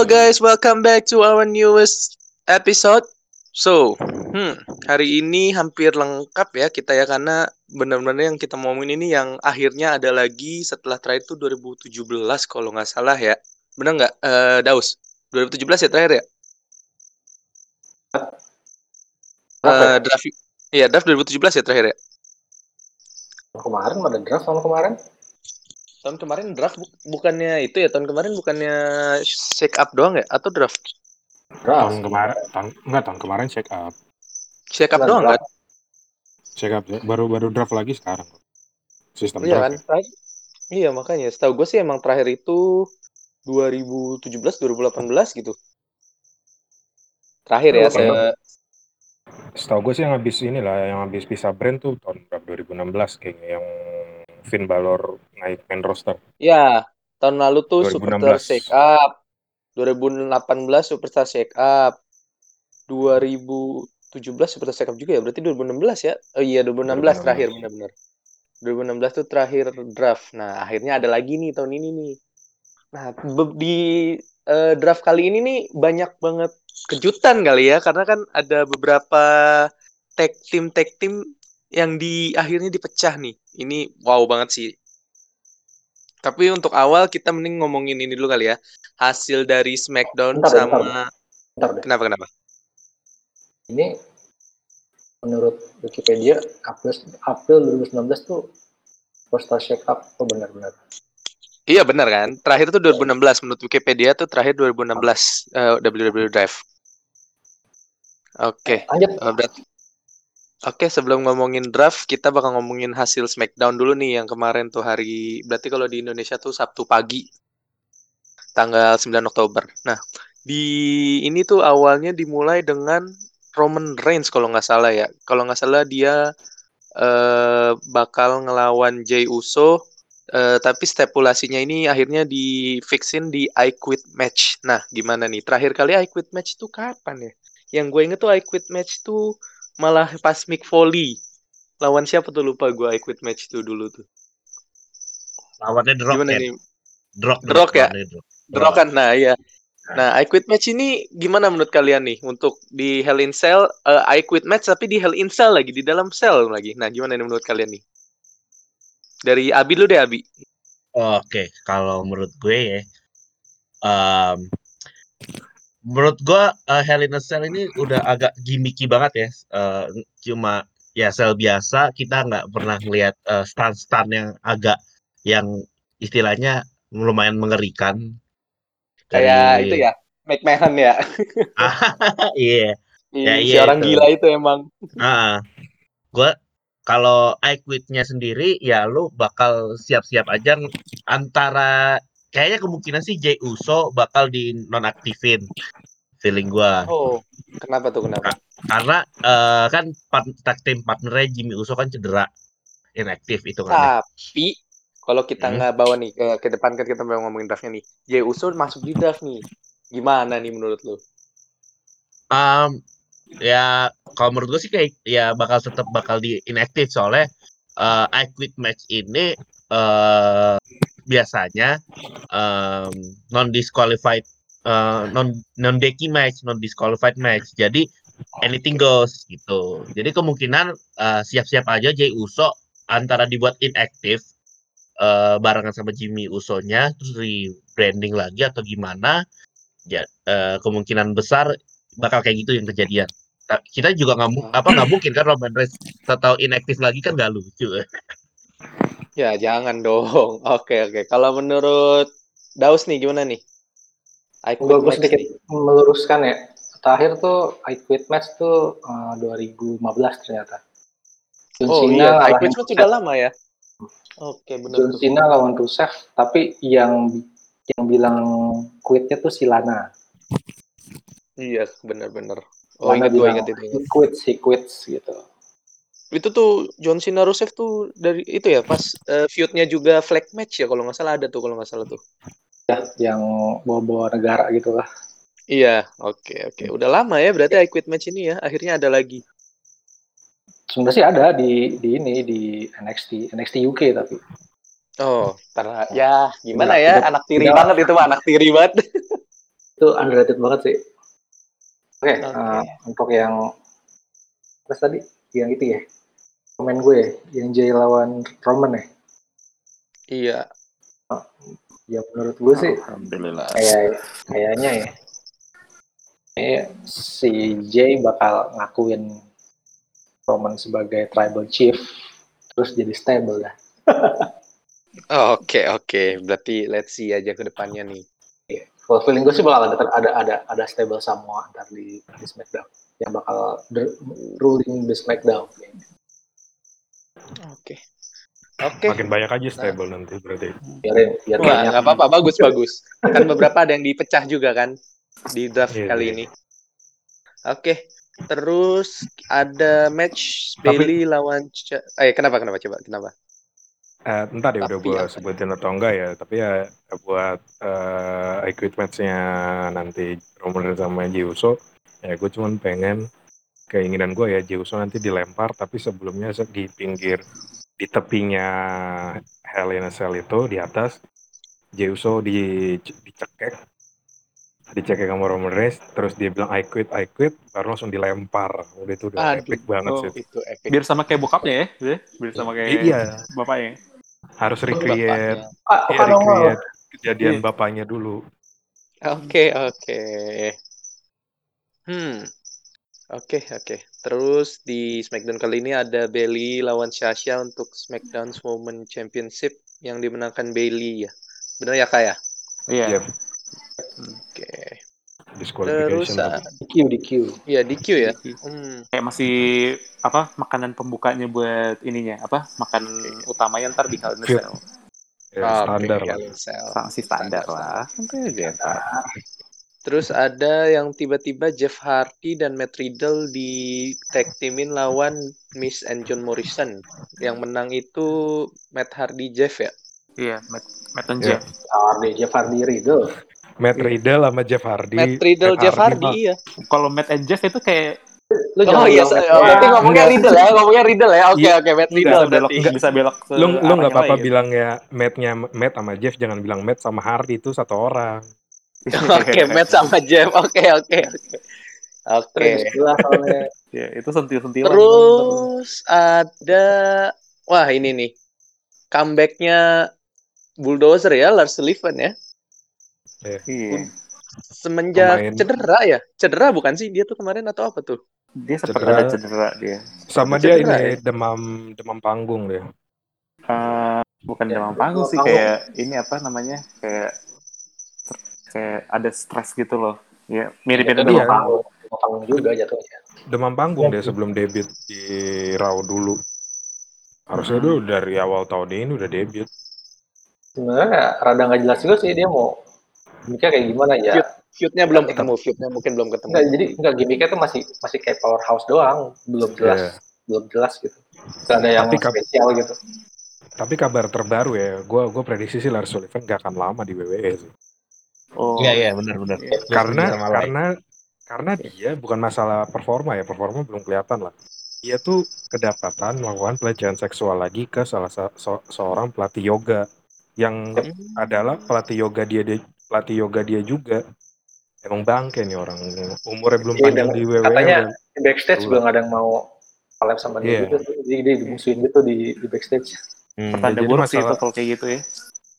Hello guys, welcome back to our newest episode. So, hmm, hari ini hampir lengkap ya kita ya karena benar-benar yang kita mau ngomongin ini yang akhirnya ada lagi setelah terakhir itu 2017 kalau nggak salah ya. Benar nggak, uh, Daus? 2017 ya terakhir ya? Uh, draft, iya draft 2017 ya terakhir ya. Kemarin ada draft tahun kemarin? Tahun kemarin draft bu bukannya itu ya tahun kemarin bukannya shake up doang ya atau draft? Draft. Tahun kemarin tahun enggak tahun kemarin shake up. Shake up doang kan? Shake up baru baru draft lagi sekarang. Sistem iya draft. Kan? Ya? Iya makanya setahu gue sih emang terakhir itu 2017 2018 gitu. Terakhir ya saya Setahu gue sih yang habis inilah yang habis pisah brand tuh tahun berapa 2016 kayaknya yang Finn Balor naik main roster. Ya, tahun lalu tuh 2016. Superstar Shake Up. 2018 Superstar Shake Up. 2017 Superstar Shake Up juga ya. Berarti 2016 ya. Oh iya 2016, 2016. terakhir benar-benar. 2016 tuh terakhir draft. Nah, akhirnya ada lagi nih tahun ini nih. Nah, di uh, draft kali ini nih banyak banget kejutan kali ya karena kan ada beberapa tag team tag team yang di akhirnya dipecah nih. Ini wow banget sih. Tapi untuk awal kita mending ngomongin ini dulu kali ya. Hasil dari SmackDown bentar, sama bentar. Bentar kenapa kenapa? Ini menurut Wikipedia April, April 2019 tuh first shake up oh benar-benar. Iya benar kan? Terakhir itu 2016 menurut Wikipedia tuh terakhir 2016 uh, WWE Drive. Oke. Okay. Lanjut. Uh, berarti Oke, sebelum ngomongin draft, kita bakal ngomongin hasil Smackdown dulu nih yang kemarin tuh hari berarti kalau di Indonesia tuh Sabtu pagi tanggal 9 Oktober. Nah, di ini tuh awalnya dimulai dengan Roman Reigns kalau nggak salah ya. Kalau nggak salah dia uh, bakal ngelawan Jey Uso Uh, tapi stipulasinya ini akhirnya di fixin di I Quit match. Nah, gimana nih? Terakhir kali I Quit match itu kapan ya? Yang gue inget tuh I Quit match tuh malah pas Mick Foley lawan siapa tuh lupa gue I quit match tuh dulu tuh. Lawannya Drog gimana ya? nih? Drog, Drog, ya? Drog. Drog kan? Nah iya. Nah. I quit match ini gimana menurut kalian nih untuk di Hell in Cell uh, I quit match tapi di Hell in Cell lagi di dalam cell lagi? Nah gimana nih menurut kalian nih? Dari Abi lu deh Abi. Oke, okay. kalau menurut gue ya, um, menurut gua uh, Hell in a Cell ini udah agak gimmicky banget ya. Uh, cuma ya sel biasa kita nggak pernah lihat uh, stand-stand yang agak yang istilahnya lumayan mengerikan. Kayak itu ya, McMahon ya. iya. Ya, si iya, orang itu. gila itu emang. Uh, gua kalau I quit-nya sendiri ya lu bakal siap-siap aja antara kayaknya kemungkinan sih Jay Uso bakal di nonaktifin feeling gua. Oh, kenapa tuh kenapa? Karena uh, kan part, tag team partnernya Jimmy Uso kan cedera, inaktif itu kan. Tapi kalau kita hmm. nggak bawa nih ke, ke depan kan kita mau ngomongin draftnya nih, Jay Uso masuk di draft nih, gimana nih menurut lu? Um, ya kalau menurut gue sih kayak ya bakal tetap bakal di inaktif soalnya uh, I quit match ini uh, biasanya um, non disqualified uh, non non deki match, non disqualified match. Jadi anything goes gitu. Jadi kemungkinan uh, siap-siap aja Jay Uso antara dibuat inactive uh, barengan sama Jimmy Usonya terus rebranding lagi atau gimana. Ya uh, kemungkinan besar bakal kayak gitu yang kejadian. Kita juga nggak apa nggak mungkin kan Roman Reigns tahu inactive lagi kan nggak lucu. Ya, jangan dong. Oke, oke. Kalau menurut Daus nih gimana nih? I quit gue sedikit nih. meluruskan ya. Terakhir tuh I quit match tuh uh, eh, 2015 ternyata. John oh Cena iya, I quit match sudah lama ya. Oke, benar. John Cena lawan Rusev, tapi yang yang bilang quitnya tuh si Lana. Iya, benar-benar. Oh, ingat gue ingat itu. Quit, si quits gitu itu tuh John Cena Rusev tuh dari itu ya pas uh, feudnya juga flag match ya kalau nggak salah ada tuh kalau nggak salah tuh. Ya yang bawa-bawa negara gitu lah. Iya oke okay, oke. Okay. udah lama ya berarti I quit match ini ya akhirnya ada lagi. Sebenarnya sih ada di di ini di NXT NXT UK tapi. Oh. Karena ya gimana ya anak tiri banget itu mah anak tiri banget. Itu underrated banget sih. Oke, Oke. eh, untuk yang terus tadi yang itu ya komen gue ya, yang Jay lawan Roman ya. Iya. Ya menurut gue sih Alhamdulillah. kayak kayaknya ya kayak si Jay bakal ngakuin Roman sebagai tribal chief terus jadi stable dah. Oke, oke. Berarti let's see aja ke depannya nih. Kalau feeling gue sih bakal ada ada ada ada stable semua antar di, di SmackDown yang bakal the- ruling the SmackDown. Oke. Oke. Makin banyak aja stable nanti berarti. Biarin biar Wah, nggak apa-apa. Bagus, bagus. Kan beberapa ada yang dipecah juga kan di draft Iya, kali iya. ini. Oke. Terus ada match Tapi- Bailey lawan eh kenapa kenapa coba kenapa? Eh, entar deh udah gue sebutin atau enggak ya. Tapi ya buat eh equip match-nya nanti Roman sama Jey Uso, ya gue cuman pengen keinginan gue ya Jey Uso nanti dilempar tapi sebelumnya se- di pinggir di tepinya Hell in a Cell itu di atas Jey Uso di dicekek dicekek sama Roman Reigns terus dia bilang I quit I quit baru langsung dilempar udah itu udah Aduh. epic banget Oh. sih Itu epic. Biar sama kayak bokapnya ya, biar biar sama kayak iya bapaknya. harus Oh, recreate dong, Mal? recreate kejadian Iya. bapaknya dulu Oke, oke. Hmm. Oke, oke. Terus di SmackDown kali ini ada Bailey lawan Sasha untuk SmackDown Women Championship yang dimenangkan Bailey ya. Benar ya, Kak ya? Iya. Iya. Oke. Terus disqualification ah, di Q di Q. ya di Q ya. Hmm. Kayak masih apa makanan pembukanya buat ininya apa makan utamanya ntar di Hell in a Fit. Cell. ya, standar lah a Cell. Sanksi standar lah. Santai aja ntar. Terus ada yang tiba-tiba Jeff Hardy dan Matt Riddle di tag teamin lawan Miss and John Morrison. Yang menang itu Matt Hardy Jeff ya. Iya, Matt, Matt and Iya. Jeff. Hardy, Jeff Hardy Riddle. Matt Riddle sama Jeff Hardy Matt Riddle Matt Jeff Hardy, mah- iya. Kalau Matt and Jeff itu kayak Lu Oh iya, oh, berarti Iya. ngomongnya. Riddle ya, ngomongnya Riddle ya. Oke Iya. oke Matt bisa Riddle belok berarti. bisa belok ke lu lu nggak apa-apa ya Matt-nya Matt sama Jeff jangan bilang Matt sama Hardy itu satu orang Oke, Matt sama Jeff. Oke oke oke. Oke. Ya, itu sentil-sentilan. Terus ada wah ini nih comebacknya Bulldozer ya Lars Sullivan ya. Iya. Semenjak Pemain. cedera ya? Cedera bukan sih dia tuh kemarin atau apa tuh? Dia sempat Cedera. ada cedera dia. sama dia Cedera ini ya? demam demam panggung dia Eh, bukan Ya, demam panggung sih panggung. kayak ini apa namanya kayak kayak ada stres gitu loh ya mirip-mirip Iya. demam demam panggung panggung. Juga jatuhnya. demam panggung dia sebelum debut di Raw dulu harusnya Hmm. dulu dari awal tahun ini udah debut Sebenarnya rada nggak jelas juga sih dia mau gimmicknya kayak gimana ya. Feud. Feudnya belum ketemu, feudnya mungkin belum ketemu. Enggak, jadi enggak gimmicknya tuh masih masih kayak powerhouse doang, belum jelas, Iya. belum jelas gitu. Gak ada yang Tapi spesial gitu. tapi kabar terbaru ya gue gue prediksi sih Lars Sullivan gak akan lama di WWE sih oh Iya iya benar benar. karena Sama lain. karena karena dia bukan masalah performa ya performa belum kelihatan lah dia tuh kedapatan melakukan pelecehan seksual lagi ke salah se- se- seorang pelatih yoga yang adalah pelatih yoga dia, dia pelatih yoga dia juga emang bangke nih orang umurnya belum Iya, panjang di WWE katanya Di backstage juga nggak ada yang mau collab sama dia Iya. gitu. Jadi dia dimusuhin gitu di, di backstage. Hmm. pertanda buruk sih itu kalau kayak gitu ya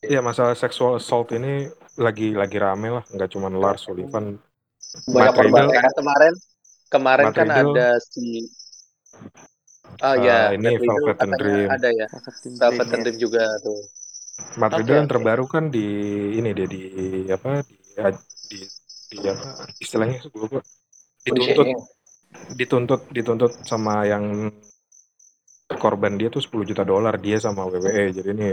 Iya masalah sexual assault ini lagi lagi rame lah nggak cuma Lars Sullivan Banyak korban ya. Kan kemarin kemarin Matt kan Riddle. ada si Oh Ah, ya, ini Matt Riddle Velvet and Dream. ada ya. Velvet and Dream juga tuh. Matt Riddle yang oke. terbaru kan di ini dia di apa di di, di apa istilahnya gue lupa dituntut shaming. dituntut dituntut sama yang korban dia tuh 10 juta dolar dia sama WWE jadi ini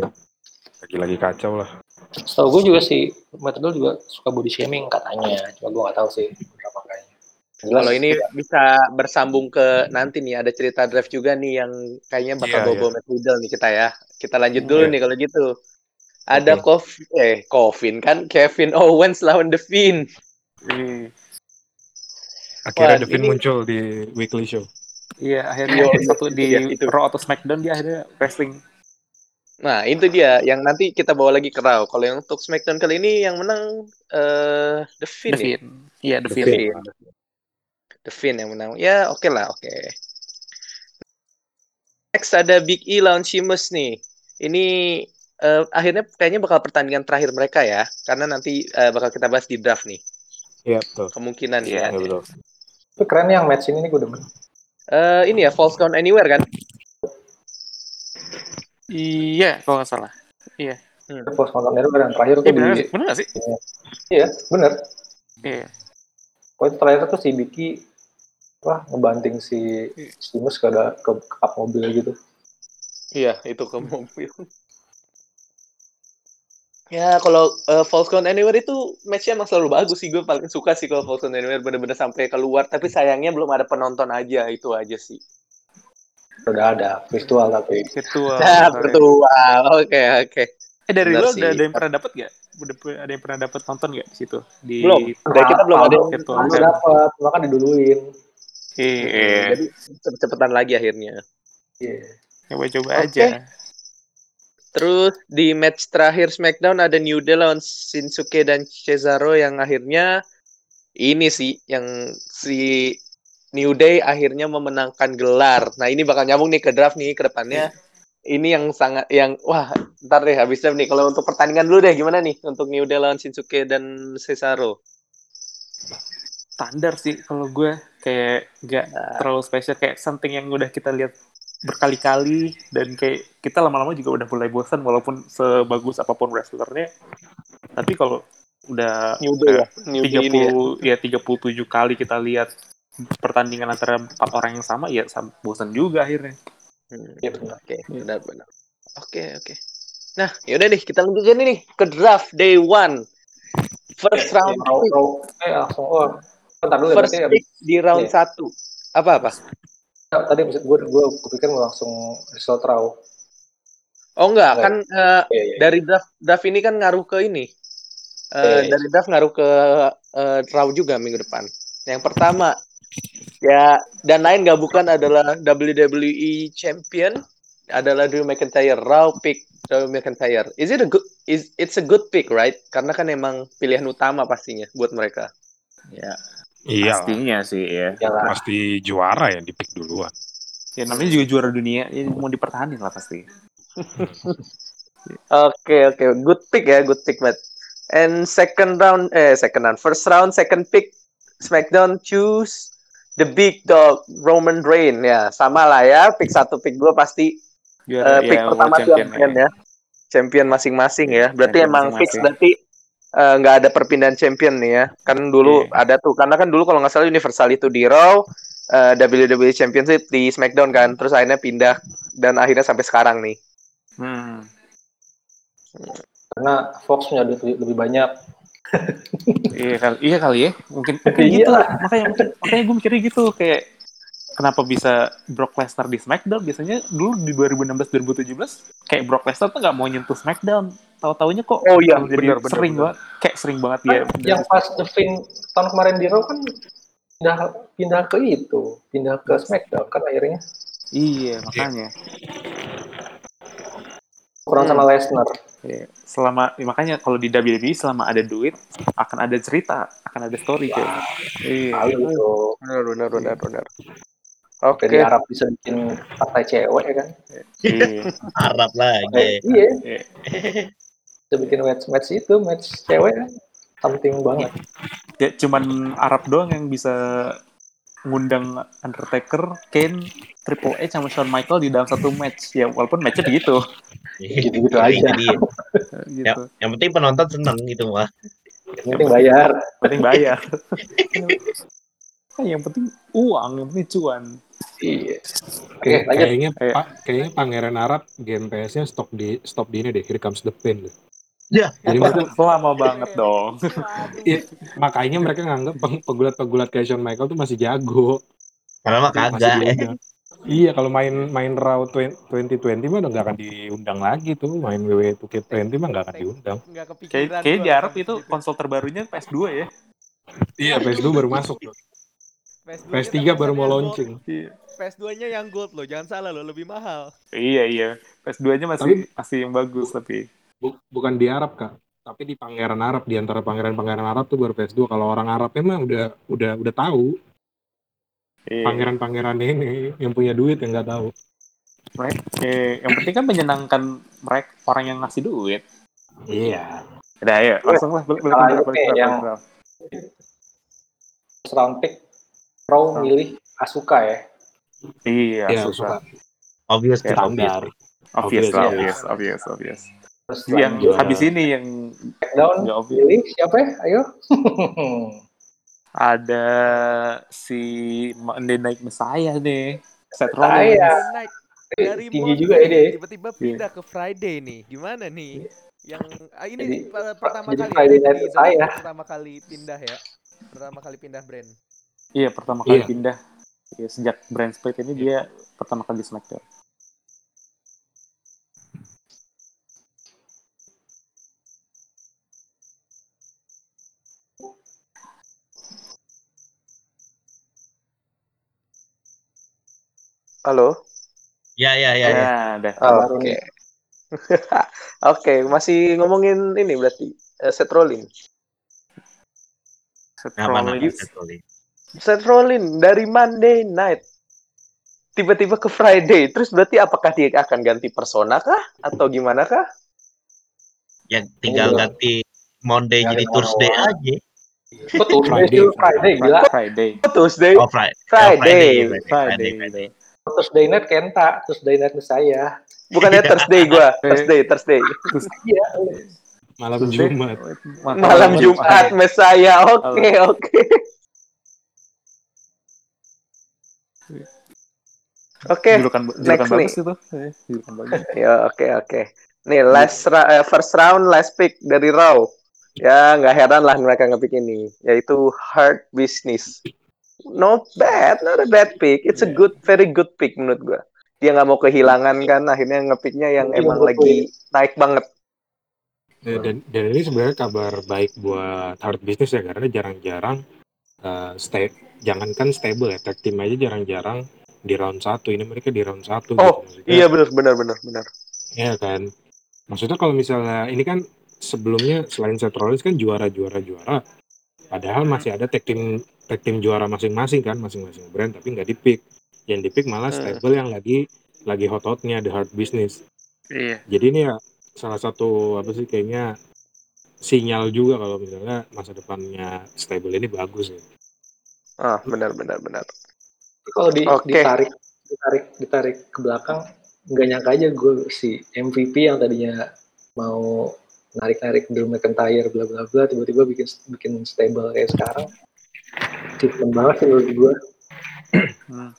lagi-lagi kacau lah Setahu gue juga sih, Riddle juga suka body shaming katanya. Cuma gue nggak tahu sih berapa kayaknya. Kalau ini bisa bersambung ke nanti nih ada cerita draft juga nih yang kayaknya bakal Iya, bawa iya. Matt Riddle nih kita ya. Kita lanjut dulu Iya. nih kalau gitu. Ada Kov eh Kevin kan Kevin Owens lawan The Fiend. Iya. akhirnya Wah, Devin ini- muncul di weekly show Iya, akhirnya satu di iya, itu. Raw atau SmackDown dia akhirnya wrestling. Nah, itu dia yang nanti kita bawa lagi ke Raw. Kalau yang untuk SmackDown kali ini yang menang eh The Finn. The ya? Finn. Iya, The The Finn. Finn. The Finn yang menang. Ya, oke lah, oke. Next ada Big E lawan Sheamus nih. Ini eh, akhirnya kayaknya bakal pertandingan terakhir mereka ya, karena nanti eh, bakal kita bahas di draft nih. Iya betul. Kemungkinan Iya, ya. Iya betul. Tapi keren yang match ini nih gue demen. Eh, ini ya False Count Anywhere kan? Iya, kalau nggak salah. Iya. Post nonton itu yang terakhir Iya tuh benar di sih, benar nggak sih? iya bener. Iya. Pokoknya terakhir tuh si Biki wah ngebanting si Stimus ke, ada- ke, ke kap mobil gitu. Iya, itu ke mobil. Ya, kalau eh, False Count Anywhere itu matchnya emang selalu bagus sih. Gue paling suka sih kalau False Count Anywhere bener-bener sampai keluar. Tapi sayangnya belum ada penonton aja, itu aja sih. Udah ada virtual tapi Virtual. Nah, virtual. Oke, oke. Eh dari Benar sih. ada, ada yang pernah dapat? Udah pe- ada yang pernah dapat nonton nggak di situ? Di Belum. Dari kita belum ada yang virtual. Belum dapat, maka diduluin. Iya. Jadi cepet-cepetan lagi akhirnya. Iya. Coba-coba Oke. aja. Terus di match terakhir SmackDown ada New Day lawan Shinsuke dan Cesaro yang akhirnya ini sih yang si New Day akhirnya memenangkan gelar. Nah ini bakal nyambung nih ke draft nih ke depannya. Ini yang sangat yang wah ntar deh habis draft nih. Kalau untuk pertandingan dulu deh gimana nih untuk New Day lawan Shinsuke dan Cesaro? Standar sih kalau gue kayak nggak terlalu spesial kayak something yang udah kita lihat berkali-kali dan kayak kita lama-lama juga udah mulai bosan walaupun sebagus apa pun wrestlernya tapi kalau udah New Day ya. New Day ini ya. 30 ya 37 kali kita lihat pertandingan antara empat orang yang sama ya bosan juga akhirnya. Hmm. Iya benar. Oke, benar-benar. Oke, oke. Nah, yaudah nih, kita lanjut aja nih ke draft day one. First round raw, eh langsung oh. Bentar dulu ya, first berarti pick di round Iya. satu. Apa-apa? ya, tadi maksud gue gue kepikir mau langsung result raw. Oh enggak, Enggak. kan eh, Iya, iya. dari draft draft ini kan ngaruh ke ini. Eh, Iya, iya. dari draft ngaruh ke eh, draw juga minggu depan. Yang pertama, ya dan lain gak bukan adalah WWE Champion adalah Drew McIntyre raw pick Drew McIntyre. Is it a good is it's a good pick, right? Karena kan emang pilihan utama pastinya buat mereka. Ya, Iya. lah. pastinya sih ya. Yalah. Pasti juara ya di pick duluan. Ya namanya juga juara dunia, ya mau dipertahanin lah pasti. Oke oke, good pick ya, good pick banget. And second round, eh second round, first round, second pick SmackDown choose the big dog Roman Reigns ya, sama lah ya. Pick satu, pick dua pasti Juara eh, pick ya, pertama tuh champion ya, champion masing-masing ya. Berarti Champion emang fix berarti eh, nggak ada perpindahan champion nih ya. Kan dulu Iya. ada tuh, karena kan dulu kalau nggak salah Universal itu di Raw, eh, WWE Championship di SmackDown kan, terus akhirnya pindah dan akhirnya sampai sekarang nih. Hmm. Karena Fox punya lebih banyak. Iya kali, iya kali ya. Mungkin, mungkin Iya. gitu. Makanya mungkin, makanya gue mikirnya gitu kayak kenapa bisa Brock Lesnar di SmackDown? Biasanya dulu di 2016-2017 kayak Brock Lesnar tuh nggak mau nyentuh SmackDown. Tahu-taunya kok Oh iya, jadi benar, benar, sering banget, kayak sering banget dia. Kan yang pas The Finn tahun kemarin di Raw kan pindah pindah ke itu, pindah ke SmackDown kan akhirnya. Iya makanya. Kurang Hmm. sama Lesnar. Iya. Selama ya makanya kalau di WWE selama ada duit akan ada cerita, akan ada story kayak. Iya. Benar, benar, benar, benar. Oke. Oke. Arab bisa bikin partai cewek ya kan. Iya. Arab Eh, lagi. iya, Iya. bisa bikin match match itu, match cewek kan. Something banget. Ya, cuman Arab doang yang bisa ngundang Undertaker, Kane, Triple H sama Shawn Michael di dalam satu match. Ya walaupun matchnya begitu. Gitu-gitu Nah, aja. itu dia. gitu. Yang penting penonton seneng gitu mah. Yang penting bayar. Penting bayar. Nah, yang penting uang, yang penting cuan. Iya. Oke, Kayak- lanjut. kayaknya Ayo. Pak, kayaknya Pangeran Arab game PS-nya stop di stop di ini deh. Here comes the pain. deh. Ya. Jadi mereka Lama banget dong. Iya, makanya mereka nganggap peng- pegulat-pegulat kayak Shawn Michael tuh masih jago. Karena mah kagak. Iya, kalau main main Raw 2020 mah udah nggak akan diundang lagi tuh. Main WWE 2K20 mah nggak akan diundang. Nggak kepikiran. Kayak kayak di Arab itu konsol terbarunya PS2 ya. Iya, PS2 baru masuk tuh. PS2 PS3 -nya baru mau launching. Iya. PS2-nya yang gold loh, jangan salah loh, lebih mahal. Iya iya. PS2-nya masih masih yang bagus tapi. Bu- bukan di Arab kak, tapi di pangeran Arab di antara pangeran-pangeran Arab tuh baru PS2. Kalau orang Arab memang udah udah udah tahu. Pangeran-pangeran ini yang punya duit yang nggak tahu. Mereka, eh, yang penting kan menyenangkan mereka orang yang ngasih duit. Iya. Udah ayo langsung lah balik balik balik yang- round pick Pro milih Asuka ya. Iya, Iya, susah. suka Obvious obvious. standar. Obvious, Obvious, lah, ya. obvious, obvious, obvious. Terus Yang habis ini yang nggak obvious. milih siapa ya? Ayo. Ada si Monday Night Messiah nih. Seth. Rollins. Naik dari Tinggi Monday, juga ya dia. Tiba-tiba pindah ke Friday nih. Gimana nih? Yang ah, ini Jadi, per- pertama jadi kali Friday ya, Night Messiah. Pertama kali pindah ya. Pertama kali pindah brand. Iya, pertama kali Iya. pindah. Iya, sejak brand split ini dia pertama kali di SmackDown. Halo. Ya ya ya. ya. Ya, dah. Baru Oke. nih. Oke, masih ngomongin ini berarti Nah, mana Rollins. Seth Rollins? Seth Rollins dari Monday Night tiba-tiba ke Friday. Terus berarti apakah dia akan ganti persona kah atau gimana kah? Ya tinggal Iya. ganti Monday Tinggal jadi ganti Thursday orang-orang. aja. Kok tuh Friday, Friday, Friday gila. Friday. Tuesday, Oh, Friday. Friday. Friday. Friday. Friday. Thursday night Kenta, Thursday night saya. Bukannya Thursday gua, Thursday, Thursday. Iya. Malam Tuesday. Jumat. Malam Jumat Messiah. Oke, oke. Oke, Julukan, julukan next bagus itu. Eh, Julukan bagus. ya oke oke. Nih last ra- eh, first round last pick dari Raw. Ya nggak heran lah mereka ngepick ini, yaitu Hard Business. Not bad, not a bad pick. It's a good, very good pick menurut gua. Dia nggak mau kehilangan kan, akhirnya ngepicknya yang Iya, emang lagi naik banget. Ya, dan, dan ini sebenarnya kabar baik buat hard business ya karena jarang-jarang uh, stay jangankan stable ya tag team aja jarang-jarang di round satu ini mereka di round satu Oh, gitu. Maksudnya, Iya benar benar benar benar. Iya kan. Maksudnya kalau misalnya ini kan sebelumnya selain Seth Rollins kan juara-juara juara. Padahal Hmm. masih ada tag team tag team juara masing-masing kan masing-masing brand tapi nggak dipick. Yang dipick malah Hmm. stable yang lagi lagi hot-hotnya the hard business. Iya. Jadi ini ya salah satu apa sih kayaknya sinyal juga kalau misalnya masa depannya stable ini bagus ya. Ah benar benar benar. Kalau di, Oke. ditarik ditarik ditarik ke belakang nggak nyangka aja gue si MVP yang tadinya mau narik-narik Drew McIntyre bla bla bla tiba-tiba bikin bikin stable kayak sekarang sistem banget sih menurut gue Hmm.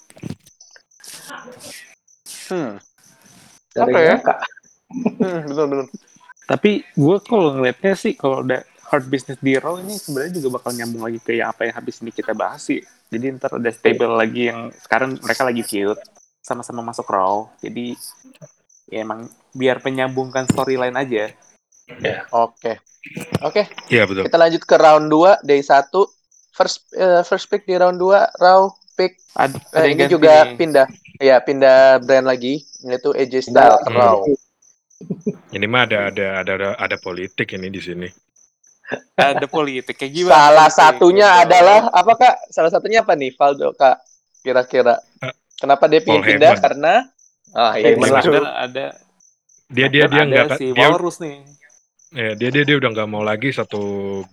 Hmm, dari Oke. nyangka hmm benar benar. Tapi gue kalau ngeliatnya sih kalau udah hard business di Raw ini sebenarnya juga bakal nyambung lagi ke yang apa yang habis ini kita bahas sih. Jadi ntar ada stable lagi yang sekarang mereka lagi feud sama-sama masuk Raw. Jadi ya emang biar penyambungkan storyline aja. Oke. Oke, Iya betul. kita lanjut ke round 2 day 1. First eh, first pick di round 2 Raw pick Ad, ada yang ini ganti juga pindah. Ya, pindah brand lagi yaitu AJ Styles Hmm. Raw. Ini mah ada ada ada ada, ada politik ini di sini. ada politik kayak gimana? Salah satunya Gitu. adalah apa Kak? Salah satunya apa nih, Valdo Kak? Kira-kira. Eh, Kenapa dia Paul pindah? Heyman. Karena ah iya benar. Ada Dia dia dia nggak si dia Walrus nih. Ya, dia dia dia udah nggak mau lagi satu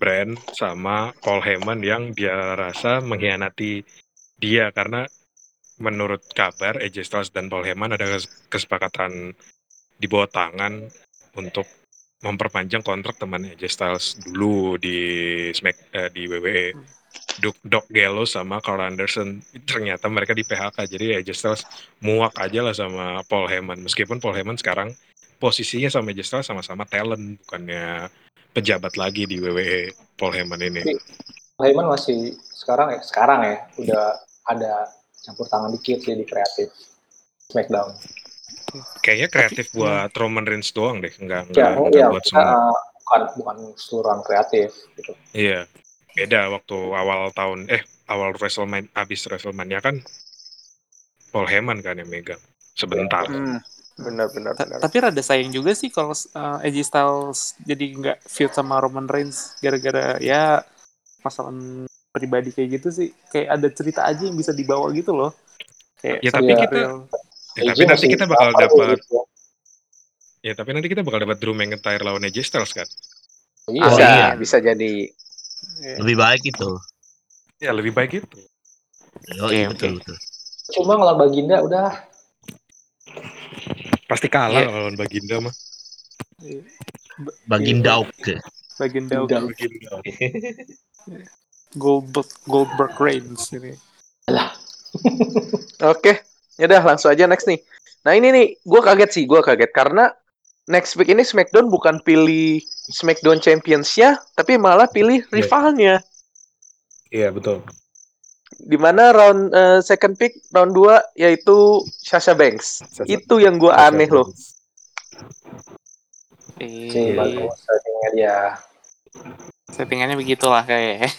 brand sama Paul Heyman yang dia rasa mengkhianati dia. Karena menurut kabar AJ Styles dan Paul Heyman ada kes- kesepakatan di bawah tangan untuk memperpanjang kontrak teman AJ Styles dulu di Smack eh, di WWE. Doc, Doc Gallows sama Carl Anderson ternyata mereka di PHK jadi AJ Styles muak aja lah sama Paul Heyman. Meskipun Paul Heyman sekarang posisinya sama AJ Styles sama-sama talent bukannya pejabat lagi di WWE Paul Heyman ini. Heyman masih sekarang ya sekarang ya udah ada campur tangan dikit sih di kreatif Smackdown Kayaknya kreatif buat Roman Reigns doang deh, nggak nggak ya nggak ya buat kita, semua. uh, bukan bukan keseluruhan kreatif gitu Iya, beda waktu awal tahun eh awal WrestleMania abis WrestleMania kan Paul Heyman kan yang megang sebentar. Hmm, benar benar Ta- benar. tapi rada sayang juga sih kalau uh, AJ Styles jadi nggak feud sama Roman Reigns gara-gara ya masalah pribadi kayak gitu sih kayak ada cerita aja yang bisa dibawa gitu loh kayak Ya, tapi kita-. Ya, AJ tapi nanti masih kita bakal apa dapat gitu. ya tapi nanti kita bakal dapat Drew McIntyre lawan AJ Styles kan. Iya. Bisa Oh, iya. bisa jadi. Ya. Lebih baik itu. Ya lebih baik itu. Oh, iya, oke. betul, betul. Cuma ngelawan Baginda udah Pasti kalah Iya. kalau lawan Baginda mah. Baginda oke. bagian daun Udah. Baginda. Goldberg Goldberg Reigns ini Oke, yaudah langsung aja next nih. Nah ini nih, gue kaget sih, gue kaget karena next week ini SmackDown bukan pilih SmackDown Champions-nya, tapi malah pilih Iya. rivalnya. Iya betul. Di mana round eh, second pick round 2 yaitu Sasha Banks. Sasha- Itu yang gue Sasha aneh loh. Banks. sih eh, bagus dia. settingannya begitulah kayak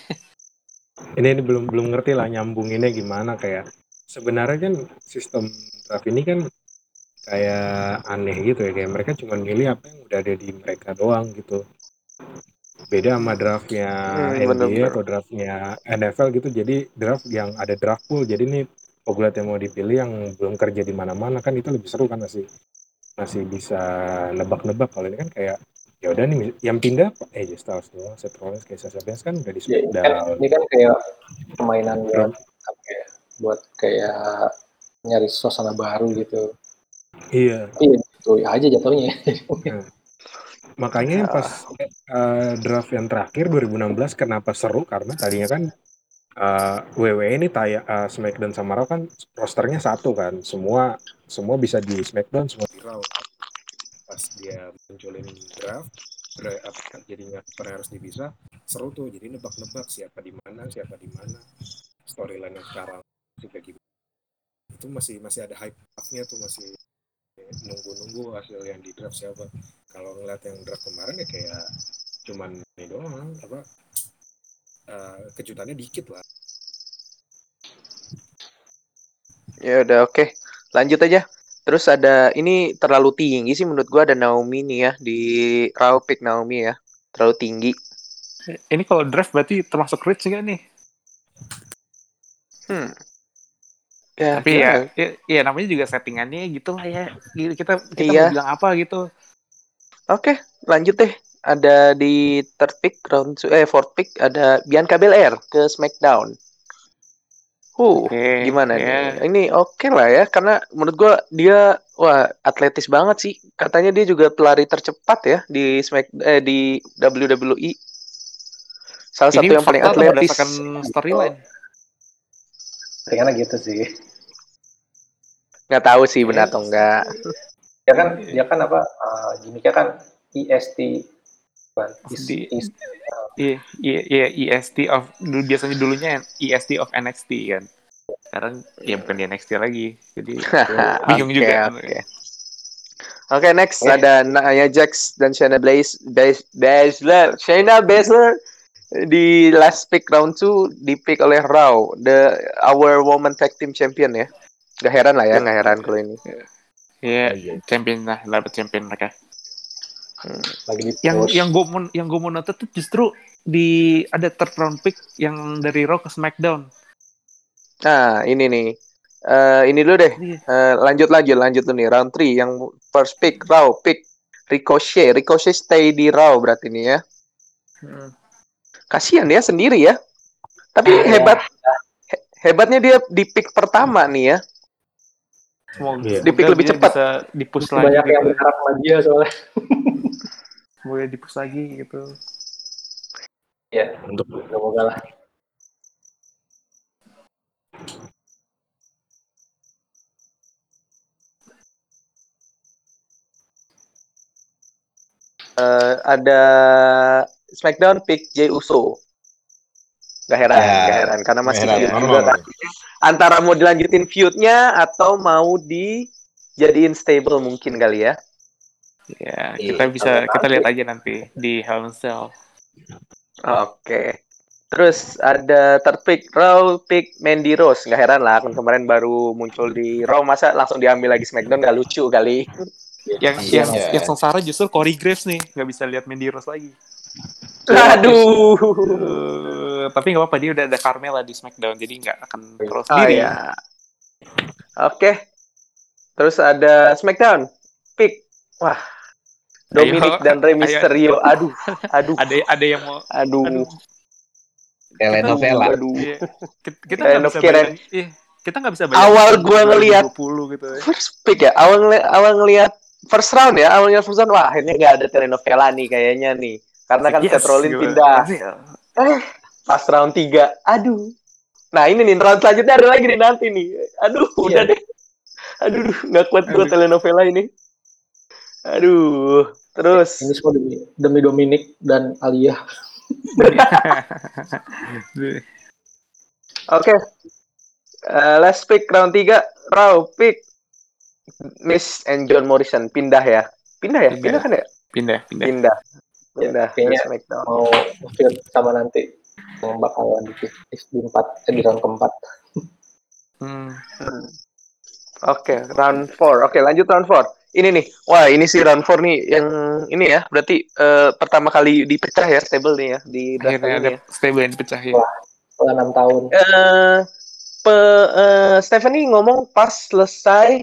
Ini, ini belum belum ngerti lah nyambunginnya gimana kayak sebenarnya kan sistem draft ini kan kayak aneh gitu ya kayak mereka cuma milih apa yang udah ada di mereka doang gitu beda sama draftnya Hmm, NBA bener-bener. atau draftnya NFL gitu jadi draft yang ada draft pool jadi nih pegulat yang mau dipilih yang belum kerja di mana-mana kan itu lebih seru kan masih masih bisa nebak-nebak kalau ini kan kayak ya udah nih yang pindah eh Styles doang Seth Rollins kayak Sasha Banks kan udah di Ya, ini kan, ini kan kayak permainan buat ya, buat kayak nyari suasana baru gitu. iya Iya, itu aja jatuhnya. Makanya yang pas eh, draft yang terakhir 2016 kenapa seru? Karena tadinya kan eh, WWE ini tayang eh, SmackDown sama Raw kan rosternya satu kan. Semua semua bisa di SmackDown semua di Raw. Pas dia munculin draft apa, jadinya per harus dipisah seru tuh. Jadi nebak-nebak siapa di mana siapa di mana. Storyline yang sekarang juga gitu itu masih masih ada hype nya tuh masih nunggu-nunggu hasil yang di draft siapa kalau ngeliat yang draft kemarin ya kayak cuman ini doang apa eh, kejutannya dikit lah Ya udah oke. Lanjut aja. Terus ada ini terlalu tinggi sih menurut gua ada Naomi nih ya di Raw pick Naomi ya. Terlalu tinggi. ini kalau draft berarti termasuk rich nggak nih Hmm. Ya, tapi gimana? ya, ya ya namanya juga settingannya gitu lah ya kita kita Iya. mau bilang apa gitu Oke, lanjut deh. Ada di third pick round eh fourth pick ada Bianca Belair ke SmackDown. Huh, Oke, gimana ya. nih? Ini oke lah ya karena menurut gua dia wah atletis banget sih. Katanya dia juga pelari tercepat ya di Smack eh di WWE. Salah satu ini yang paling atletis. berdasarkan storyline Kayaknya gitu sih. Nggak tahu sih benar atau enggak. Dia kan dia kan apa uh, gimmicknya kan EST is, Di- is- Iya, iya, iya, EST of dulu biasanya dulunya EST of NXT kan. Sekarang ya bukan di NXT lagi. Jadi bingung juga. Oke. Oke, next Oke. ada Nia Jax dan Shayna Blaze, Blaze, Baszler, Shayna Baszler di last pick round 2 di pick oleh Raw, the our woman tag team champion ya. Gak heran lah ya, gak heran kalau ini. Iya, champion lah, dapat champion mereka. lagi di Yang yang gue mau yang gue mau note tuh justru di ada third round pick yang dari Raw ke SmackDown. Nah, ini nih. Eh ini dulu deh. Iya. Eh, lanjut lagi, lanjut tuh nih round 3 yang first pick Raw pick Ricochet. Ricochet stay di Raw berarti nih ya. Hmm. Kasihan ya sendiri ya. Tapi Iya. hebat he- hebatnya dia di pick pertama nih ya. Semoga, Iya. Di pick lebih dia cepat. Bisa di-push Masih lagi banyak yang gitu. berharap sama dia soalnya. Semoga di-push lagi gitu. Ya, untuk semoga lah. Eh, ada SmackDown pick Jey Uso. Gak heran, Ya, gak heran karena masih heran, feud normal. juga kan. Antara mau dilanjutin feudnya atau mau dijadiin stable mungkin kali ya. Ya, Iya, kita bisa kita lihat aja nanti di Hell in Cell. Oke. Terus ada third pick, Raw pick Mandy Rose. Nggak heran lah, kan kemarin baru muncul di Raw, masa langsung diambil lagi SmackDown nggak lucu kali. Yang Iya, yang, yang sengsara justru Corey Graves nih, nggak bisa lihat Mandy Rose lagi. Aduh. Tapi nggak apa-apa dia udah ada Carmella di SmackDown, jadi nggak akan terus Oh ya. Oke. Terus ada SmackDown. Pick. Wah. Dominic Ayo, dan Rey ayo. Mysterio. Aduh. Aduh. Ada ada yang mau Aduh. Aduh. telenovela Aduh. Iya. Kita, nggak bisa Kira- bayangin. Iya. Kita nggak bisa bayangin. Awal gua ngeliat. 20 gitu ya. First pick ya. Awal ngeli- awal ngelihat first round ya. Awal ngeliat first round. Wah akhirnya nggak ada telenovela nih kayaknya nih. Karena kan Yes, Seth Rollins pindah. Eh, pas round 3. Aduh. Nah ini nih round selanjutnya ada lagi nih nanti nih. Aduh, udah Iya. deh. Aduh, nggak kuat Aduh. telenovela ini. Aduh. Terus Ini semua demi, demi Dominic dan Alia. Oke. Eh, last pick round 3. Raw pick Miss and John Morrison pindah ya. Pindah ya? Pindah. Pindah kan ya? pindah, pindah. Pindah. Pindah. Kayaknya- ke SmackDown. Mau feud sama nanti yang bakalan di, di, di empat eh, di round keempat. Hmm. Oke, round 4. Oke, lanjut round 4. Ini nih. Wah, ini sih round 4 nih yang ini ya. Berarti eh, pertama kali dipecah ya stable nih ya di Akhirnya ada ini ya. stable yang dipecahin. Wah. Setelah enam tahun. Eh pe, eh, Stephanie ngomong pas selesai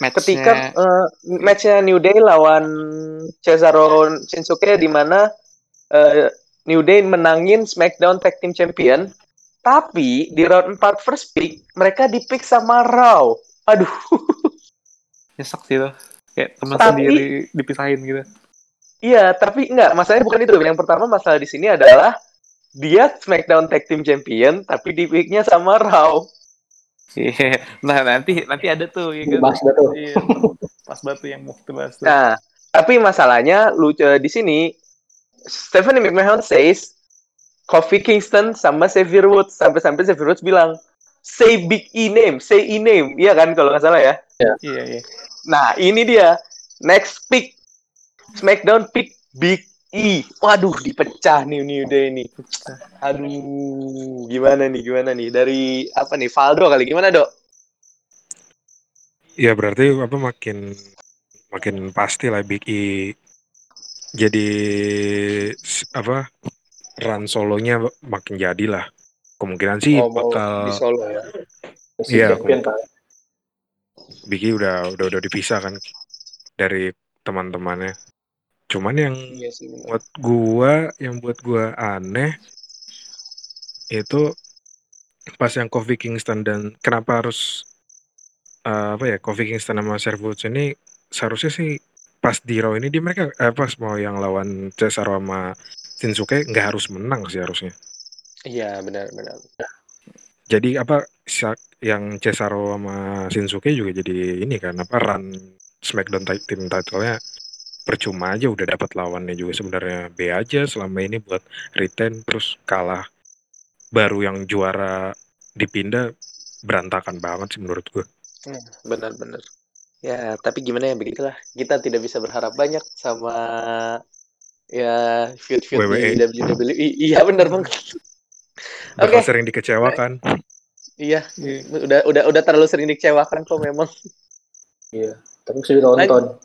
eh ketika eh, matchnya New Day lawan Cesaro Shinsuke di mana eh, New Day menangin SmackDown Tag Team Champion tapi di round 4 first pick mereka di pick sama Raw. Aduh. Nyesek sih tuh. Kayak teman Tapi- sendiri dipisahin gitu. iya tapi enggak masalahnya bukan itu. Yang pertama masalah di sini adalah dia SmackDown Tag Team Champion tapi di picknya sama Raw Iya. Nah, nanti nanti ada tuh ya kan. Dah tuh. Iya. Pas batu yang mau kita bahas tuh. Nah, tapi masalahnya lucu di sini Stephanie McMahon says Kofi Kingston sama Xavier Woods sampai-sampai Xavier Woods bilang say big E name, say E name, iya kan kalau nggak salah ya. Iya, iya. Nah ini dia next pick SmackDown pick Big E. Waduh dipecah nih New Day ini. Aduh gimana nih gimana nih dari apa nih Valdo kali gimana dok? Ya berarti apa makin makin pasti lah Big E jadi apa run solonya makin jadi lah. Kemungkinan sih Oh, bakal di Solo ya. Iya, kan. Big E udah udah udah dipisah kan dari teman-temannya. Cuman yang Iya sih. benar. buat gua yang buat gua aneh itu pas yang Kofi Kingston dan kenapa harus eh, apa ya Kofi Kingston sama Servus ini seharusnya sih pas di Raw ini dia mereka eh, pas mau yang lawan Cesaro sama Shinsuke nggak harus menang sih harusnya. Iya benar-benar. Jadi apa yang Cesaro sama Shinsuke juga jadi ini kan apa run SmackDown Tag Team title-nya percuma aja udah dapat lawannya juga sebenarnya B aja selama ini buat retain terus kalah baru yang juara dipindah berantakan banget sih menurut gue. Benar-benar. Ya, tapi gimana ya begitulah. Kita tidak bisa berharap banyak sama ya feud-feud WWE. di WWE. Iya benar banget. Oke. sering dikecewakan. Iya, udah udah udah terlalu sering dikecewakan kok memang. Tapi bisa ditonton.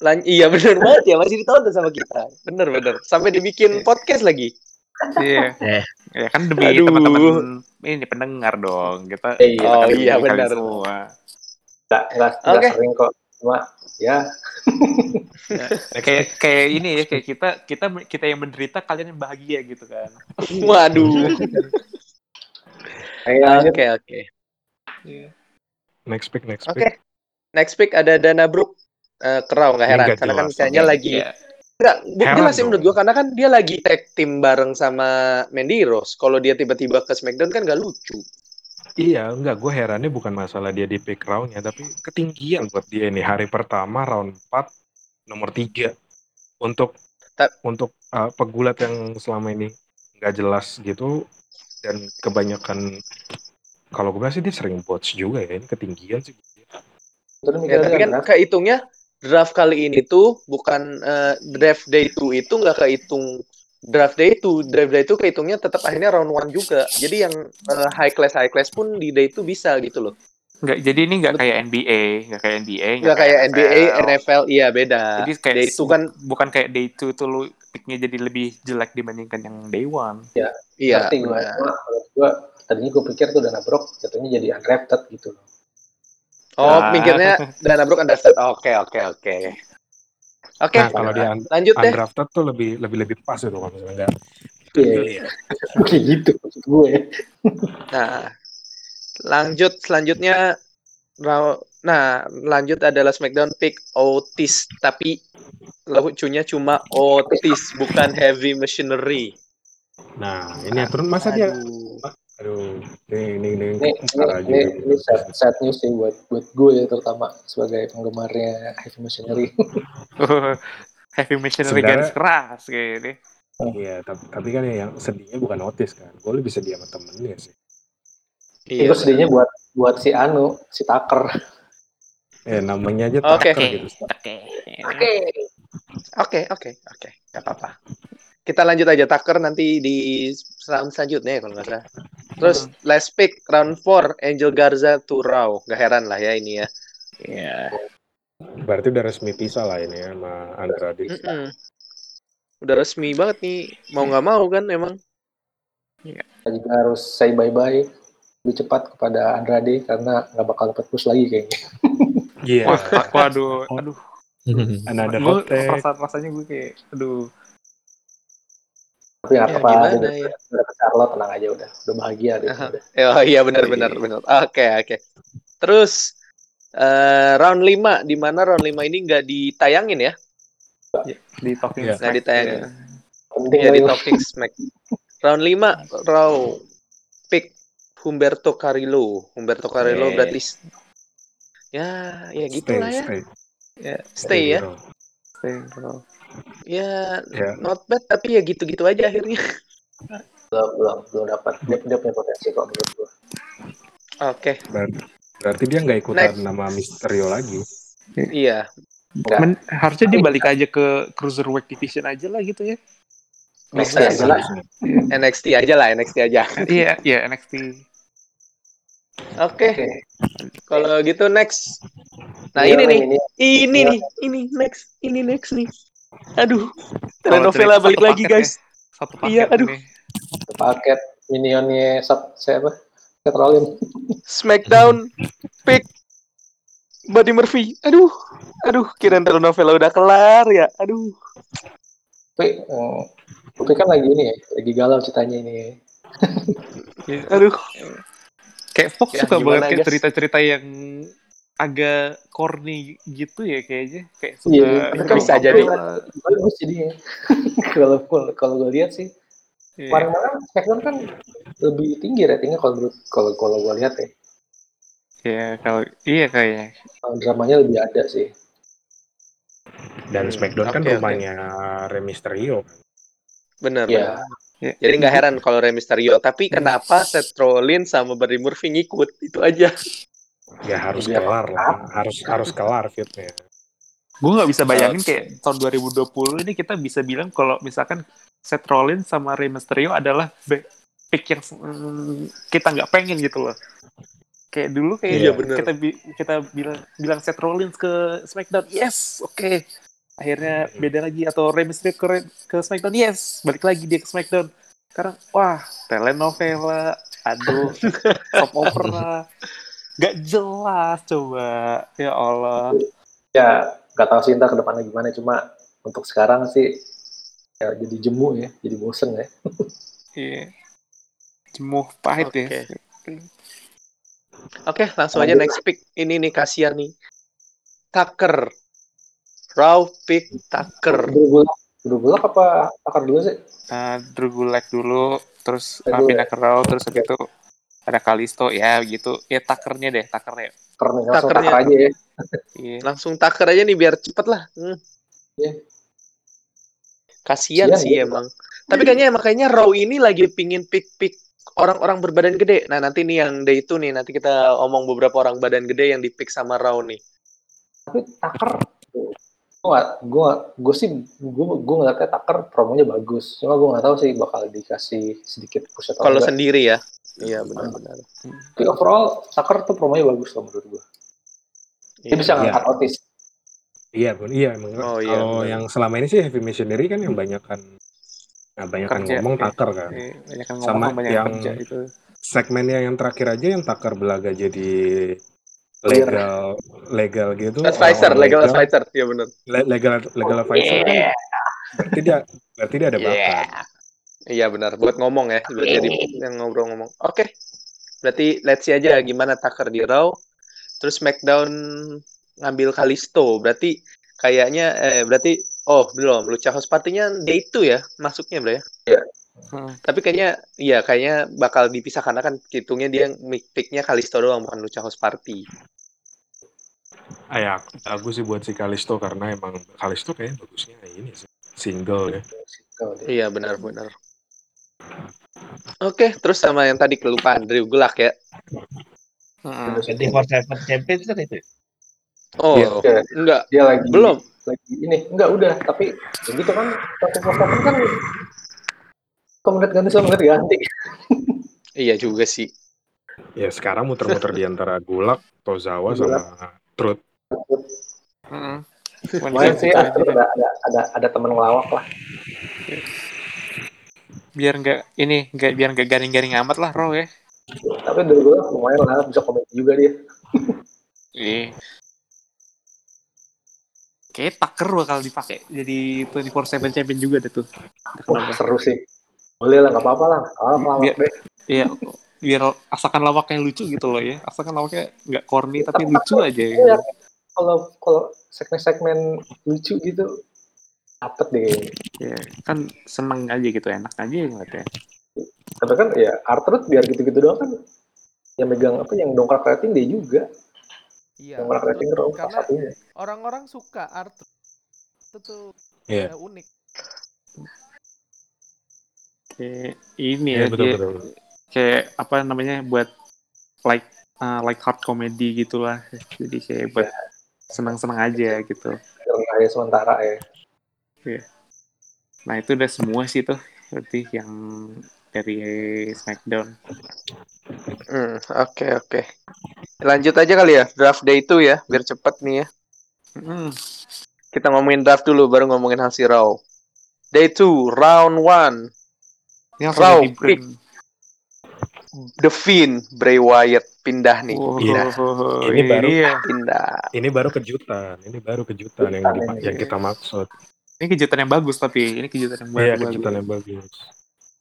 Lan iya benar banget ya masih ditonton sama kita. Bener bener. Sampai dibikin podcast lagi. Iya. Eh. Ya kan demi Aduh. teman-teman ini pendengar dong. Kita Iya. Oh, kita kan iya, benar. Semua. Nggak, nggak, nggak Oke. sering kok. Cuma ya Ya, kayak kayak ini ya kayak kita kita kita yang menderita kalian yang bahagia gitu kan. Waduh. Oke oke. Iya. Next pick, next Oke. pick. Next pick ada Dana Brooke. Eh kerau nggak heran karena kan kayaknya lagi Iya. Enggak, bu- Heran jelas sih dong. menurut gua karena kan dia lagi tag team bareng sama Mandy Rose. Kalau dia tiba-tiba ke SmackDown kan gak lucu. Iya, enggak. Gue herannya bukan masalah dia di pick roundnya, tapi ketinggian buat dia ini hari pertama round 4 nomor 3 untuk Ta- untuk uh, pegulat yang selama ini nggak jelas gitu dan kebanyakan kalau gue bilang sih dia sering bots juga ya ini ketinggian sih. Terus Ya, mikirnya tapi kan kehitungnya draft kali ini tuh bukan eh, draft day 2 itu nggak kehitung draft day itu draft day itu kehitungnya tetap akhirnya round one juga. Jadi yang eh, high class high class pun di day itu bisa gitu loh. Nggak, jadi ini nggak kayak NBA, nggak kayak NBA, Nggak kayak NBA, NFL, iya beda. Jadi kayak day itu kan bukan kayak day two tuh lu picknya jadi lebih jelek dibandingkan yang day one. iya. Ngerti gue. tadinya gue pikir tuh Dana Brok jatuhnya jadi undrafted gitu loh. Oh, Ah. mikirnya Dana Brook undrafted. Oke, oke, oke. Oke, Nah, kalau dia un- lanjut deh. undrafted tuh lebih lebih lebih pas itu kalau misalnya enggak. Iya, kayak gitu maksud gue. Nah, lanjut selanjutnya Nah, lanjut adalah SmackDown pick Otis, tapi lucunya cuma Otis, bukan Heavy Machinery. Nah, ini aturan masa dia Aduh. ini ini ini Ini, ini, ini, ini sad, sad news sih buat buat gue ya terutama sebagai penggemarnya Heavy Machinery. Heavy machinery Sebenarnya- garis keras kayak ini. Iya, tapi, tapi kan yang sedihnya bukan Otis kan. Gue lebih sedih sama temennya sih. Iya. Itu sedihnya buat buat si Anu, si Tucker. Eh, namanya aja Oke. Tucker gitu. Oke. Oke, oke, oke. Gak apa-apa. Kita lanjut aja Tucker nanti di round selanjutnya ya kalau nggak salah. Terus last pick round 4 Angel Garza to Raw. Gak heran lah ya ini ya. Iya. Berarti udah resmi pisah lah ini ya sama Andrade. Mm-mm. Udah resmi banget nih. Mau nggak mau kan emang. Kita juga harus say bye bye lebih cepat kepada Andrade karena nggak bakal dapat push lagi kayaknya. Iya. Wah, waduh, aduh. Another Gue hot take. perasaan rasanya gue kayak, aduh. Tapi nggak Ya, apa-apa, gimana udah, ya? udah dapet Charlotte tenang aja udah, udah bahagia deh. Udah. Oh iya benar benar benar. Oke oke. Terus eh, round 5 di mana round 5 ini nggak ditayangin ya? Di talking Iya. Smack, Nggak ditayangin. ya. Iya lah di. Talking Smack. Round 5 Raw pick Humberto Carrillo. Humberto Carrillo Oke. berarti ya ya gitu Stay, lah ya. stay. Ya, stay ya. Bro. Stay, bro. Ya Ya. not bad tapi ya gitu-gitu aja akhirnya. Belum, belum, belum dapat. Dia, dia punya potensi kok menurut gue. Oke. Berarti, berarti dia nggak ikutan Next. nama Misterio lagi. Iya. Enggak. Men, harusnya dia balik aja ke cruiserweight division aja lah gitu ya. Bisa Next sih. aja lah. NXT aja lah, NXT aja. Iya, iya NXT. Oke. Oke. Kalau gitu next. Nah, Iya, ini nih. ini Ini Iya. nih, ini next, ini next nih. Aduh, telenovela balik satu lagi guys. ya. Satu paket Iya, aduh. ini. paket minionnya sub, siapa? Rollins. Smackdown pick Buddy Murphy. Aduh, aduh, kirain telenovela udah kelar ya. Aduh. Tapi, eh, tapi kan lagi ini ya, lagi galau ceritanya ini. Iya. Aduh. Kayak Fox Ya, suka banget cerita-cerita yang agak corny gitu ya kayaknya. Kayak suka Iya, kan bisa jadi. Bagus jadinya. kalau kalau gue lihat sih, Iya. kemarin-kemarin Smackdown kan lebih tinggi ratingnya kalau kalau kalau gue lihat ya. Iya, kalau iya kayaknya. Kalau dramanya lebih ada sih. Dan Hmm, SmackDown kan oke, oke. rumahnya Rey Mysterio. Bener, Iya. bener. Ya. Jadi nggak heran kalau Rey Mysterio. Tapi kenapa Seth Rollins sama Buddy Murphy ngikut? Itu aja. Ya harus Iya. kelar lah. Harus harus kelar fitnya. Gue nggak bisa bayangin kayak tahun 2020 ini kita bisa bilang kalau misalkan Seth Rollins sama Rey Mysterio adalah pick yang mm, kita nggak pengen gitu loh. Kayak dulu kayak Iya, bener. kita bi- kita bilang bilang Seth Rollins ke SmackDown, yes, oke. Akhirnya beda lagi atau Rey Mysterio ke, ke SmackDown, yes, balik lagi dia ke SmackDown. Sekarang wah telenovela, aduh, soap opera, gak jelas coba, ya Allah. Ya nggak tahu sih ntar ke depannya gimana. Cuma untuk sekarang sih ya jadi jemu ya, jadi bosen ya. Iya. Jemuh pahit ya. Oke. Oke, langsung aja next pick. Ini nih kasihan nih. Tucker. Raw pick Tucker. Drew Gulak, Drew Gulak apa Tucker dulu sih? Nah, Drew Gulak dulu, terus uh, pindah ke Raw, terus habis itu ada Kalisto, ya gitu. Ya takernya deh, takernya. Keren nih, langsung Tuckernya. Tucker aja ya. Iya. Langsung Tucker aja nih biar cepet lah. Hmm. Iya. Kasihan Kasihan sih dia. emang. Tapi kayaknya makanya Raw ini lagi pingin pick-pick orang-orang berbadan gede. Nah nanti nih yang day itu nih nanti kita omong beberapa orang badan gede yang di pick sama Raw nih. Tapi Tucker Gue gue gue sih gue gue ngeliatnya Tucker promonya bagus. Cuma gue nggak tahu sih bakal dikasih sedikit push atau Kalau sendiri ya. Iya benar-benar. Tapi overall Tucker tuh promonya bagus loh menurut gue. Dia bisa Iya. ngangkat Otis. Iya, pun iya emang. Oh, iya, Kalau benar. yang selama ini sih heavy missionary kan yang banyak kan nah, banyak kan ngomong iya. taker kan. Banyak Sama ngomong banyak yang- yang kerja itu Segmennya yang terakhir aja yang taker belaga jadi legal legal gitu. Advisor, orang-orang legal advisor. Iya benar. Le- legal legal advisor kan berarti dia berarti dia ada bakat. Iya benar. Buat ngomong ya. Buat jadi yang ngobrol-ngomong. Oke. Berarti let's see aja gimana Tucker di Raw. Terus SmackDown ngambil Kalisto. Berarti kayaknya eh berarti oh belum. Lucha House Party-nya day itu ya masuknya bro ya. Hmm. Tapi kayaknya iya kayaknya bakal dipisah karena kan hitungnya dia pick-nya Kalisto doang bukan Lucha House Party. Ah, ya, bagus sih buat si Kalisto karena emang Kalisto kayaknya bagusnya ini sih single ya. Iya benar-benar. Oke, terus sama yang tadi kelupaan Drew Gulak ya. Heeh. 24/7 Champions kan itu. Oh, Iya. enggak, dia lagi belum. lagi ini enggak udah tapi ya gitu kan satu program kan komentar ganti sama ganti Iya juga sih. Ya sekarang muter-muter di antara Gulak, Tozawa sama Truth. Heeh. Sih ada ada ada, ada teman ngelawak lah biar nggak ini nggak biar nggak garing-garing amat lah Raw ya tapi dari gue lumayan lah bisa komen juga dia Iya. Kayak Tucker bakal dipakai jadi 24/7 champion juga deh tuh. Wah seru sih boleh lah nggak apa-apa lah ah ngelawak Biar- deh Iya, biar asalkan lawaknya lucu gitu loh ya. Asalkan lawaknya nggak corny tapi lucu aja. Iya, Gitu. kalau kalau segmen-segmen lucu gitu dapet deh. Ya, kan seneng aja gitu, enak aja ngeliatnya. tapi kan ya Arthur biar gitu-gitu doang kan yang megang apa yang dongkrak rating dia juga Iya. dongkrak rating betul. Salah Karena satunya orang-orang suka art itu tuh eh, unik. Kayak ini Iya ya, betul kayak, betul. kayak apa namanya buat like uh, like hard comedy gitulah. Jadi kayak buat senang-senang aja gitu. kayak sementara ya Nah itu udah semua sih tuh berarti yang dari SmackDown. Hmm, oke oke. Lanjut aja kali ya draft day itu ya, biar cepet nih ya. Hmm. Kita ngomongin draft dulu, baru ngomongin hasil Raw. Day 2, round 1. Ini langsung Raw, pick. The Fiend, Bray Wyatt pindah nih. Oh, Iya. oh, Ini baru- ya. Pindah. Ini baru kejutan, ini baru kejutan yang Kejutan dipa- ini. yang kita maksud. Ini kejutan yang bagus tapi ini kejutan yang Iya bagus. kejutan yang bagus.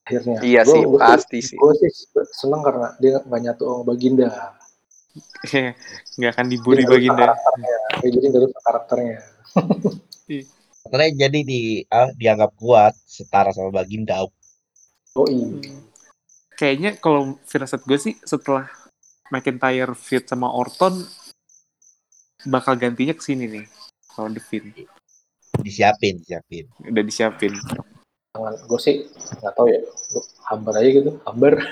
akhirnya Iya Gua- sih, gua- pasti sih. gue sih seneng karena dia nggak nyatu sama Baginda Nggak akan nggak Baginda. karakternya. Ya, jadi nggak rusak karakternya Karena jadi di ah, dianggap kuat setara sama Baginda. oh iya Kayaknya kalau firasat gue sih setelah McIntyre feud sama Orton bakal gantinya ke sini nih. Kalau The Fiend Disiapin, disiapin. udah disiapin. tangan gue sih nggak tahu ya hambar aja gitu hambar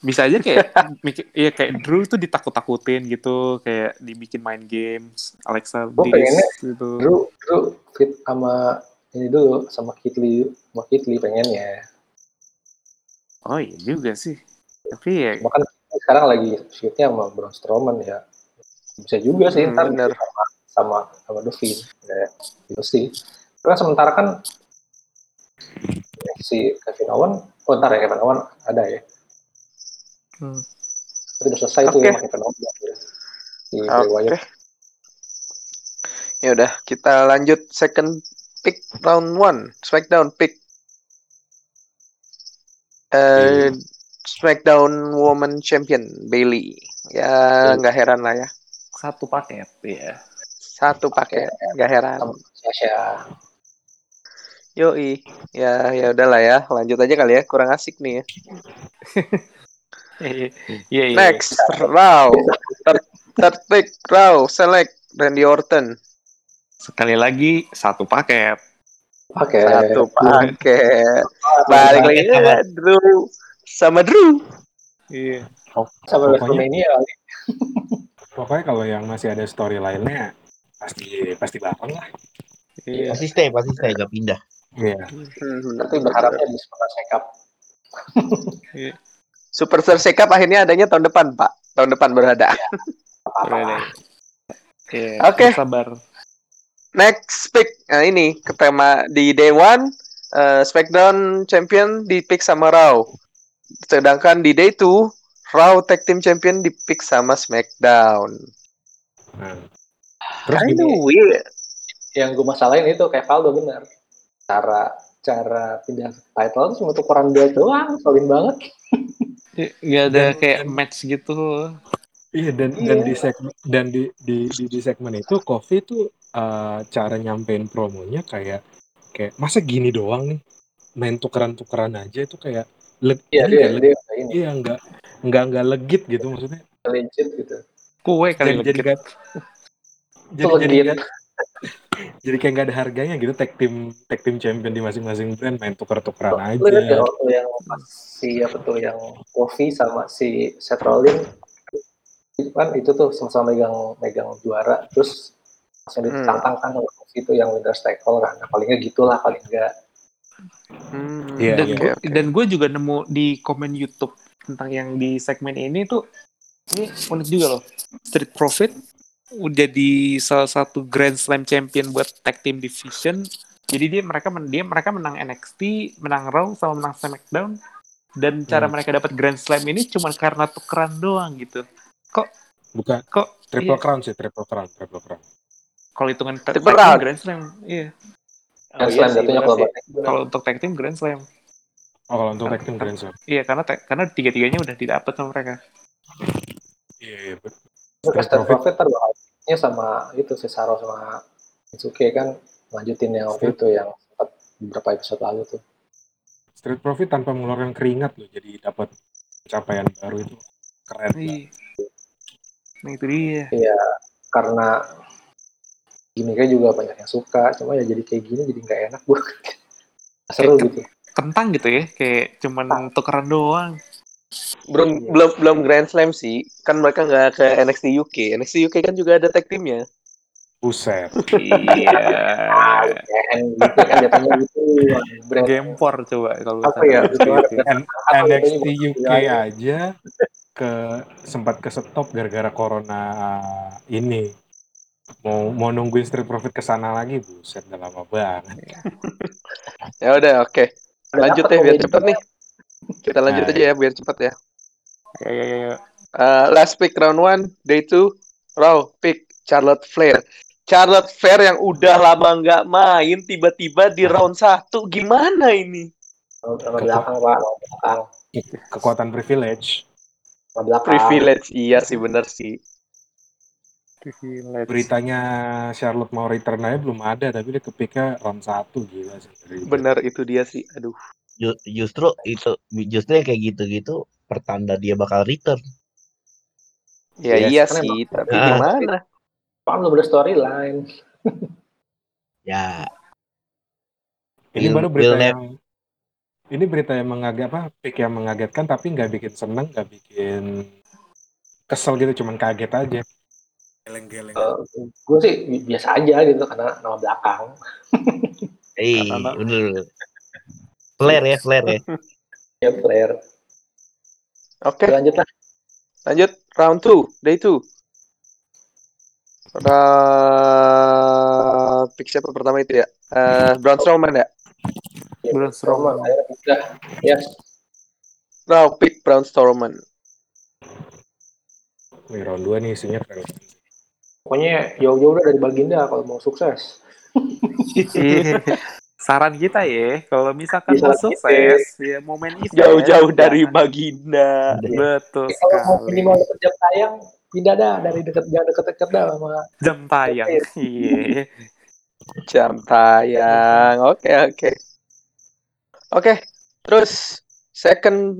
Bisa aja kayak mikir- iya kayak Drew tuh ditakut-takutin gitu, kayak dibikin main games, Alexa Bliss pengennya gitu. Drew Drew fit sama ini dulu sama Kitli sama Kitli pengennya Oh iya juga sih. Tapi ya bahkan sekarang lagi shootnya sama Braun Strowman ya bisa juga sih Hmm, ntar bener. sama sama sama Devin ya itu sih karena sementara kan si Kevin Owen oh ntar ya Kevin Owen ada ya Hmm. itu udah selesai tuh Oke. ya Kevin Owen ya. Oke. Wyatt Ya udah, kita lanjut second pick round 1, SmackDown pick. Eh SmackDown Woman Champion Bailey. Ya nggak heran lah ya. satu paket ya. Satu paket, nggak heran. sama Sasha Yoi. Ya ya udahlah ya, lanjut aja kali ya. Kurang asik nih ya. Iya iya. iya. Next, Raw. Third, third pick, Raw. Select Randy Orton. Sekali lagi satu paket. pakai Satu paket. Balik lagi ke Drew sama Drew. Iya. sama Pokoknya- kali Pokoknya kalau yang masih ada storyline-nya pasti pasti bareng lah. Iya. Pasti stay, pasti stay, gak pindah. Iya. Hmm, Tapi berharapnya di Super Cup. Iya. Superstar Cup akhirnya adanya tahun depan, Pak. Tahun depan berada. Deh. Iya. Oke. Sabar. Next pick. Nah, ini ke tema di day one eh, SmackDown Champion di pick sama Raw. Sedangkan di day two Raw Tag Team Champion di pick sama SmackDown. Nah. Terus Kinda gini, weird. Yang gue masalahin itu kayak Valdo bener. Cara cara pindah title itu cuma tukeran belt doang, solin banget. Nggak ada Dan- kayak match gitu. iya dan dan di segmen dan di di di, di segmen itu Kofi tuh eh, cara nyampein promonya kayak kayak masa gini doang nih main tukeran-tukeran aja itu kayak leg, Iya ini dia nggak leg- dia ini iya nggak nggak nggak legit gitu maksudnya legit gitu. Kue kali jadi jadi legit. kan jadi jadi nggak- jadi kayak nggak ada harganya gitu tag team tag team champion di masing-masing brand main tuker-tukeran Lu lihat ya aja waktu yang pas si apa tuh yang Kofi sama si Seth Rollins itu kan itu tuh sama-sama megang megang juara terus langsung Hmm. ditantang kan sama Kofi itu yang winner's take all kan nah, paling nggak gitulah paling nggak Hmm, Iya, dan iya. gue oke. dan gue juga nemu di komen YouTube tentang yang di segmen ini tuh ini unik juga loh Street Profit udah di salah satu Grand Slam champion buat tag team division. Jadi dia mereka men- dia mereka menang NXT menang Raw sama menang SmackDown. Dan cara Hmm. mereka dapat Grand Slam ini cuma karena tukeran doang gitu. Bukan. kok triple iya, crown sih triple crown triple crown. Kalau hitungan tag Triple crown. team Grand Slam iya. Oh, Grand iya Slam jatuhnya kalau kalau untuk tag team Grand Slam. Oh kalau untuk tag team grand slam. Iya karena karena tiga tiganya udah didapat sama mereka. Iya iya Profit Profit ntar bakalnya sama itu Cesaro sama Shinsuke kan lanjutin yang waktu Street- itu yang sempat beberapa episode lalu tuh. Street Profit tanpa mengeluarkan keringat loh jadi dapat pencapaian baru itu keren. Iya. Nah itu dia. Iya, karena gimmicknya juga banyak yang suka, cuma ya jadi kayak gini jadi nggak enak gue. Seru Kayak- gitu. Kentang gitu ya, kayak cuman tukeran doang. Belum belum belum Grand Slam sih. Kan mereka nggak ke NXT UK. NXT UK kan juga ada tag teamnya. Buset. iya. Gitu kan jatuhnya gitu. Brand Gempor coba kalau apa ya? NXT namanya, UK ya, aja ke sempat ke stop gara-gara corona ini. Mau mau nungguin Street Profit ke sana lagi, buset udah lama banget. Ya udah, oke. Ada Lanjut deh biar cepet nih. Kita lanjut Nah, aja ya biar cepet ya. Ya, ya, ya, ya. Uh, last pick round one, day two, Raw pick Charlotte Flair. Charlotte Flair yang udah lama nggak main, tiba-tiba di round satu, gimana ini? Belakang pak, belakang, Kekuatan privilege. belakang. Privilege, iya sih bener sih. Privilege. Beritanya Charlotte mau return aja belum ada, tapi dia kepiknya round 1 gila sih. Bener itu dia sih. Aduh. Ju- justru itu justru yang kayak gitu-gitu pertanda dia bakal return. Ya Yes, iya kan sih, tapi Ah. gimana? Belum ada storyline. Ya, Ini baru berita yang ini berita yang mengaget apa pick yang mengagetkan tapi nggak bikin seneng nggak bikin kesel gitu cuman kaget aja geleng-geleng gue sih bi- biasa aja gitu karena nama belakang. eh, Karena- bener. Flare ya, flare ya. Ya player. Oke, Lanjut lah. lanjut round two, day two. Ra- pick siapa pertama itu ya? Eh, Braun Strowman ya? Ya, Braun Strowman. Udah. Yes. Raw pick Braun Strowman. Wih, round 2 nih isinya keren Pokoknya jauh-jauh udah dari Baginda kalau mau sukses. Saran kita ya, kalau misalkan mau sukses, ya momen event. Jauh-jauh dari jangan- Baginda. Betul Kalau mau minimal deket jam tayang, pindah dah dari deket jangan deket-deket dah sama Jam tayang. Iya. Jam tayang. Oke, oke. Oke, terus second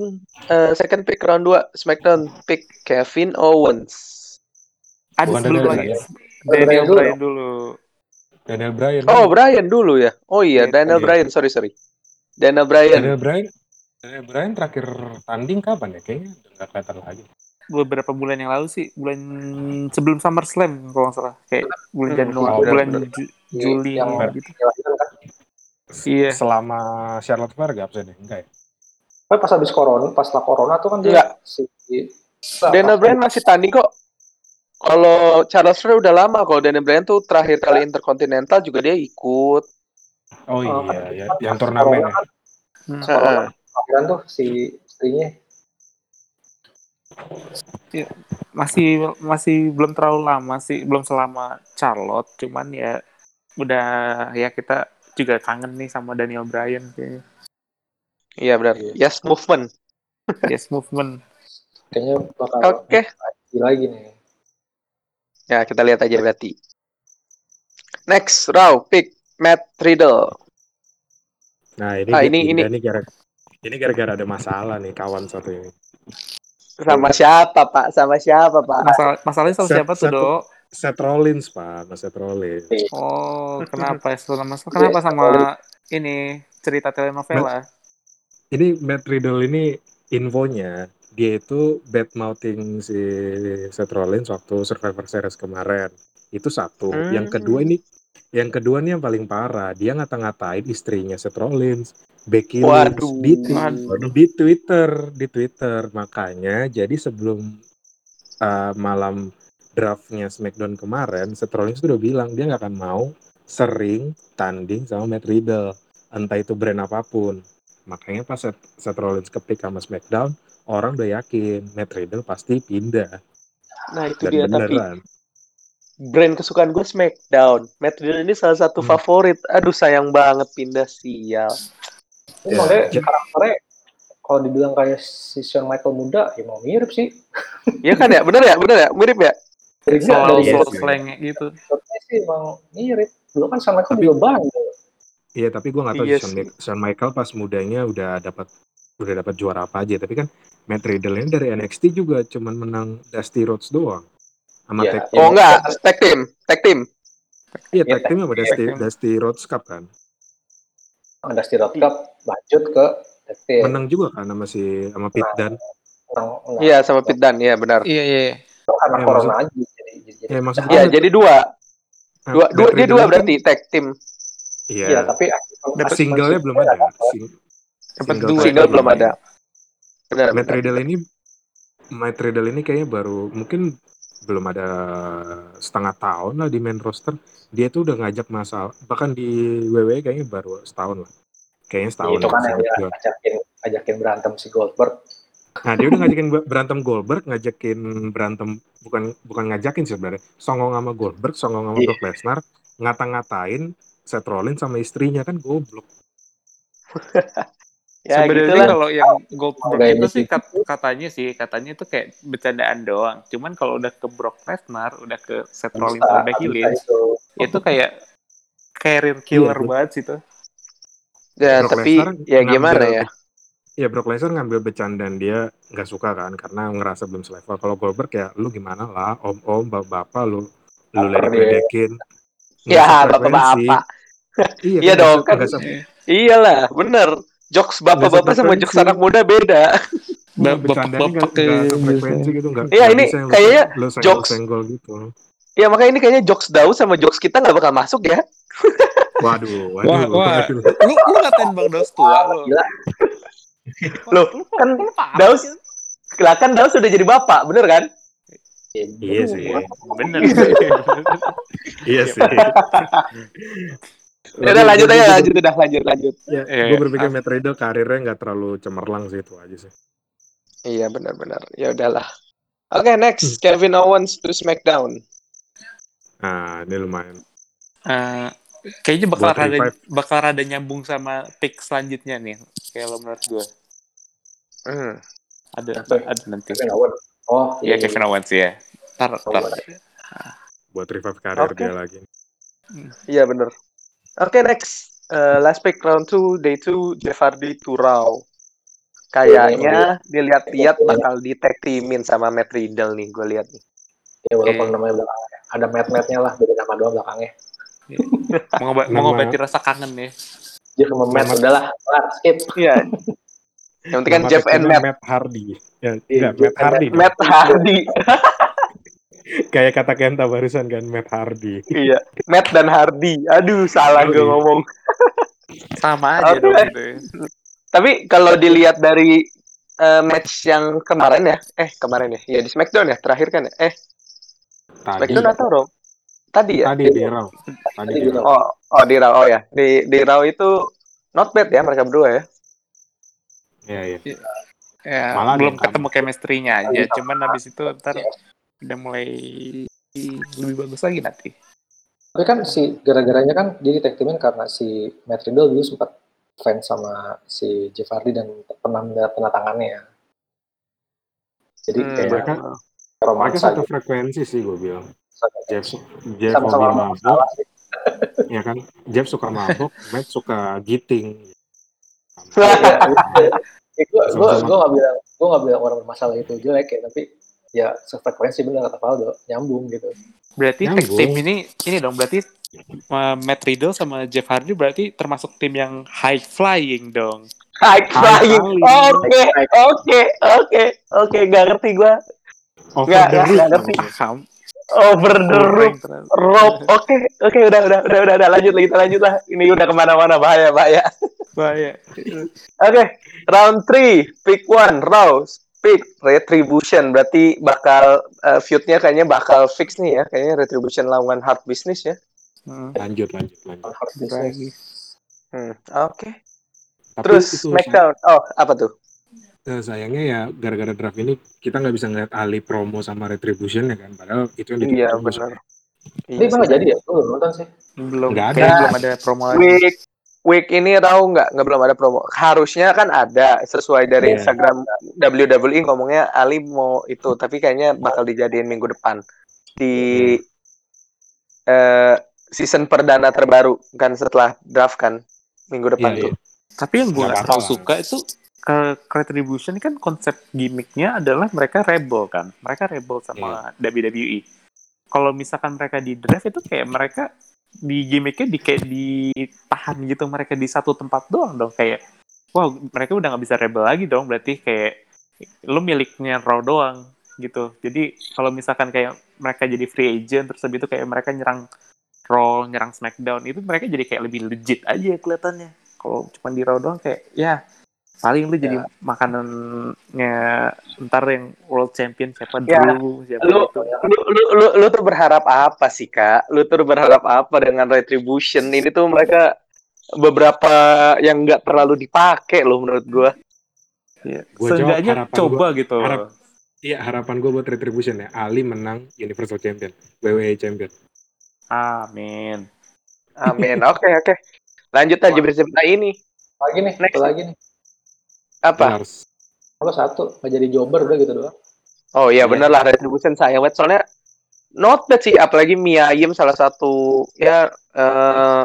eh, second pick round 2 SmackDown pick Kevin Owens. Ada Bukan sebelum Daniel lagi. Daniel Bryan dulu Bryan dulu. Daniel Bryan Oh, Bryan dulu ya. Oh iya, Iya, Daniel iya. Bryan, sorry sorry. Daniel Bryan. Daniel Bryan Daniel Bryan terakhir tanding kapan ya kayaknya udah nggak kelihatan lagi beberapa bulan yang lalu sih, bulan sebelum SummerSlam kalau nggak salah, kayak bulan Hmm, Januari, oh, bulan bener. Ju- Juli yang gitu. kan. Iya. Selama Charlotte Flair gak absen ya? Enggak ya? Tapi pas habis corona, pas lah corona tuh kan dia Enggak. si Daniel Bryan masih tanding kok. Kalau Charles Flair udah lama, kalau Daniel Bryan tuh terakhir kali Intercontinental juga dia ikut. Oh Oh, iya, ya, kan yang pas turnamen ya. kan, Hmm. tuh si istrinya. Masih masih belum terlalu lama sih, belum selama Charlotte, cuman ya udah ya kita juga kangen nih sama Daniel Bryan kayaknya. Iya benar. Iya. Yes movement. Yes movement. Kayaknya bakal lagi lagi nih. Ya kita lihat aja berarti. Next, Raw pick Matt Riddle. Nah ini Ah, ini- pindah nih gara ini gara-gara ada masalah nih kawan satu ini. Sama siapa Pak? Sama siapa Pak? Masalah masalahnya sama Set- siapa tuh, set- Dok? Seth Rollins pak, Mas Seth Rollins. Oh, kenapa ya? Soalnya masalah kenapa sama ini cerita telenovela? Ini Matt Riddle ini infonya dia itu bad mouthing si Seth Rollins waktu Survivor Series kemarin. Itu satu. Hmm. Yang kedua ini yang kedua nih yang paling parah, dia ngata-ngatain istrinya Seth Rollins, Becky Lynch Waduh. di, Waduh. di Twitter, di Twitter. Makanya jadi sebelum uh, malam draftnya SmackDown kemarin, Seth Rollins udah bilang dia nggak akan mau sering tanding sama Matt Riddle, entah itu brand apa pun. Makanya pas Seth, Seth Rollins kepick sama SmackDown, orang udah yakin Matt Riddle pasti pindah. Nah itu Dan dia tapi beneran. brand kesukaan gue SmackDown. Matt Riddle ini salah satu Hmm. favorit. Aduh sayang banget pindah sial. Ini Ya, makanya ja- karakternya kalau dibilang kayak si Shawn Michael muda, ya mau mirip sih. Iya kan ya? Bener ya? Bener ya? Mirip ya? Dari Iya, iya sih. slang gitu. shotnya sih emang mirip. Dulu kan Shawn Michael Tapi- juga bandel. Iya, tapi gue nggak tahu Iya sih Shawn, sih. Mi- Shawn Michael pas mudanya udah dapat udah dapat juara apa aja. Tapi kan Matt Riddle ini dari NXT juga cuman menang Dusty Rhodes doang. Sama Iya, tag iya. Oh enggak, tag team, tag team. Iya, Iya, tag team sama Dusty, team. Dusty Rhodes Cup kan. Ada Steroid Cup lanjut ke tag team. Menang juga kan sama si sama Dunne. Menang, menang. Iya sama Pit Dan, iya benar. Iya, iya. Itu karena Iya, corona aja jadi jadi, jadi Ya Iya gue jadi dua, nah, dua, dua dia dua kan- berarti tag team. Iya. Iya, tapi singlenya belum ada. Sing- Dapat single dua. Single belum ada. Benar. Matt. Riddle ini Matt Riddle ini kayaknya baru mungkin belum ada setengah tahun lah di main roster. Dia tuh udah ngajak masalah bahkan di WWE kayaknya baru setahun lah. Kayaknya setahun. itu kan ya, yang dia ajakin ajakin berantem si Goldberg. Nah dia udah ngajakin ber- berantem Goldberg, ngajakin berantem bukan bukan ngajakin sih sebenarnya. Songong sama Goldberg, songong sama Iya. Brock Lesnar, ngata-ngatain Seth Rollins sama istrinya kan goblok. Ya Sebenarnya gitulah. kalau yang Goldberg Kayak itu gitu. sih kat- katanya sih katanya itu kayak bercandaan doang. Cuman kalau udah ke Brock Lesnar, udah ke Seth Rollins Becky Lynch, itu. itu kayak career killer Iya, banget sih itu. Ya Brock tapi Lesnar ya ngambil- gimana ya? Iya Brock Lesnar ngambil bercandaan dia nggak suka kan karena ngerasa belum selevel. Kalau Goldberg ya lu gimana lah, om-om, bapak-bapak lu lu ledek-ledekin. Ya bapak-bapak. Iya, Iya dong, kan. Iyalah, bener. Jokes bapak-bapak sama jokes anak muda beda. nggak Bapak- bercandanya nggak bapak nggak kayak sefrekuensi gitu. Iya, ini lu- kayaknya lu jokes. senggol gitu. Ya makanya ini kayaknya jokes Daus sama jokes kita nggak bakal masuk ya. Waduh, waduh, Wah, wah. Lu lu ngatain Bang Daus tua lu. Gila. Loh, kan Daus, lah kan Daus sudah jadi bapak, bener kan? Iya sih, Bener. iya sih. Ya udah lanjut aja, lanjut udah lanjut lanjut. Ya, Iya, gue berpikir Matt Riddle karirnya nggak terlalu cemerlang sih itu aja sih. Iya benar-benar. Ya udahlah. Oke next Kevin Owens to SmackDown. Nah, ini lumayan. Eh, kayaknya bakal Buat revive. bakal rada nyambung sama pick selanjutnya nih. Kayak lo menurut gue. Hmm. Ada Apa? ada nanti. Kevin Owens. Oh, Iya Kevin Owens ya. Tar, tar. Buat revive karir Oke. dia lagi. Iya bener. Oke next Eh, last pick round 2 day 2 Jeff Hardy to Raw. Kayaknya dilihat-lihat bakal di tag teamin sama Matt Riddle nih gue lihat nih. Ya walaupun Oke. namanya belakangnya. Ada mat-matnya lah, beda nama doang belakangnya. Mengoba- Nama- mengobati rasa kangen ya. Dia sama Matt, udahlah, skip. Iya. Yang penting kan Jeff and Matt. Matt Hardy. Ya, Iya, enggak, Jeff Matt Hardy. Matt Hardy. Kayak kata Kenta barusan kan, Matt Hardy. iya, Matt dan Hardy. Aduh, salah gue ngomong. Sama aja Oke. dong gitu ya. Tapi kalau dilihat dari eh, match yang kemarin ya, eh kemarin ya, ya di SmackDown ya, terakhir kan ya, eh Tadi, SmackDown atau Raw? Tadi ya? tadi di Raw. Tadi di Raw. Oh, oh di Raw, oh ya, di di Raw itu not bad ya mereka berdua ya. Iya, iya. Ya, Malah belum ketemu chemistry-nya aja. Iya. Cuman habis itu ntar udah mulai lebih bagus lagi nanti. Tapi kan si gara-garanya kan dia teamin karena si Matt Riddle dulu sempat fans sama si Jeff Hardy dan pernah tangannya ya. Jadi Hmm, kayak mereka- Mereka romansa satu gitu. frekuensi sih gue bilang. Jeff, Jeff Sama-sama hobi mabuk, ya kan? Jeff suka mabuk, Matt suka giting. Gue gue gue nggak bilang gue nggak bilang orang bermasalah itu jelek ya tapi ya sefrekuensi bener kata Faldo nyambung gitu Berarti tag Nyambung. team ini ini dong berarti uh, Matt Riddle sama Jeff Hardy berarti termasuk tim yang high flying dong. High flying. Oke, oke, oke, oke, gak ngerti gua. Over Nggak, nggak, nggak ngerti. Paham. Over the roof. Rope. Oke, oke, udah, udah, udah, udah, udah, lanjut, kita lanjut lah. Ini udah ke mana-mana, bahaya, bahaya. Bahaya. Oke, round 3, pick one, Raw, pick Retribution. Berarti bakal uh, feud-nya kayaknya bakal fix nih ya. Kayaknya Retribution lawan Hard Business ya. Hmm, Lanjut, lanjut, lanjut. hard lagi. business Hmm, Oke. Tapi Terus SmackDown. Oh, apa tuh? eh, sayangnya ya gara-gara draft ini kita nggak bisa ngeliat Ali promo sama Retribution ya kan. Padahal itu yang Iya, benar. tapi emang nggak jadi ya belum nonton sih Belum Nggak ada. kayaknya belum ada promo lagi. Week week ini tahu nggak nggak belum ada promo. Harusnya kan ada sesuai dari Iya. Instagram WWE ngomongnya Ali mau itu, tapi kayaknya bakal dijadiin minggu depan di eh, season perdana terbaru kan setelah draft kan minggu depan Iya, tuh. iya. Tapi yang gue Nggak terlalu suka itu ke ke Retribution kan konsep gimmicknya adalah mereka rebel kan. Mereka rebel sama WWE. Kalau misalkan mereka di draft itu kayak mereka di gimmicknya di kayak ditahan gitu mereka di satu tempat doang dong. Kayak wah mereka udah nggak bisa rebel lagi dong. Berarti kayak lu miliknya Raw doang gitu. Jadi kalau misalkan kayak mereka jadi free agent terus habis itu kayak mereka nyerang Raw nyerang SmackDown itu mereka jadi kayak lebih legit aja kelihatannya. Kalau cuma di Raw doang kayak ya paling lu jadi makanannya ntar yang World Champion siapa Ya, Drew siapa lu- itu Lu, lu, lu, lu tuh berharap apa sih kak? Lu tuh berharap apa dengan Retribution? Ini tuh mereka beberapa yang nggak terlalu dipakai loh menurut gua. ya. Gua seenggaknya coba gitu harap- Iya harapan gue buat Retribution ya. Ali menang Universal Champion, WWE Champion. amin Amin. Oke oke. Lanjut aja bercerita ini. lagi nih Next. lagi nih Apa? Kalau satu nggak jadi jobber udah gitu doang. Oh iya Iya. bener lah Retribution sayang banget soalnya not bad sih apalagi Mia Yim salah satu ya eh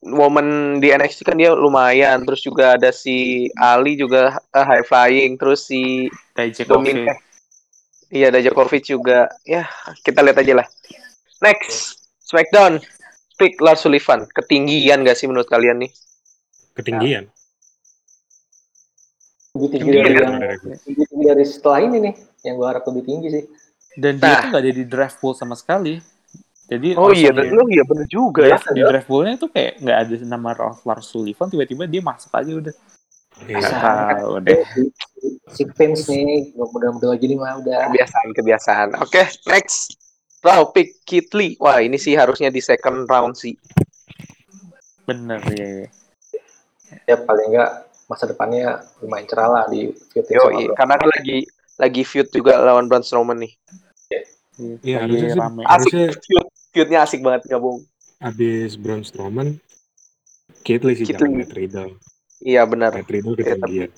woman di NXT kan dia lumayan. Terus juga ada si Ali juga eh, high flying. Terus si Dominik iya ada Djokovic juga. Ya kita lihat aja lah. Next Smackdown. Pick Lars Sullivan. Ketinggian gak sih menurut kalian nih? Ketinggian. Lebih tinggi Tinggi dari ya? yang lebih tinggi dari setelah ini nih yang gue harap lebih tinggi sih. Dan dia Nah. tuh nggak ada di draft pool sama sekali. Jadi oh iya lu iya bener juga ya. di draft poolnya tuh kayak nggak ada nama Lars Sullivan tiba-tiba dia masuk aja udah. Iya. Nggak tahu deh. Si Vince nih mudah-mudahan gini mah udah. Kebiasaan kebiasaan. Oke next. Raw pick Keith Lee wah ini sih harusnya di second round sih. Bener ya, ya. ya paling enggak masa depannya lumayan cerah lah di feud Yo, sama Brock. karena kan lagi lagi feud juga lawan Braun Strowman nih Iya, harusnya sih- rame asik Harusnya- feud feudnya asik banget gabung Abis Braun Strowman, Keith Lee sih Lee. Matt Riddle. iya benar Matt Riddle Iya, ketinggian.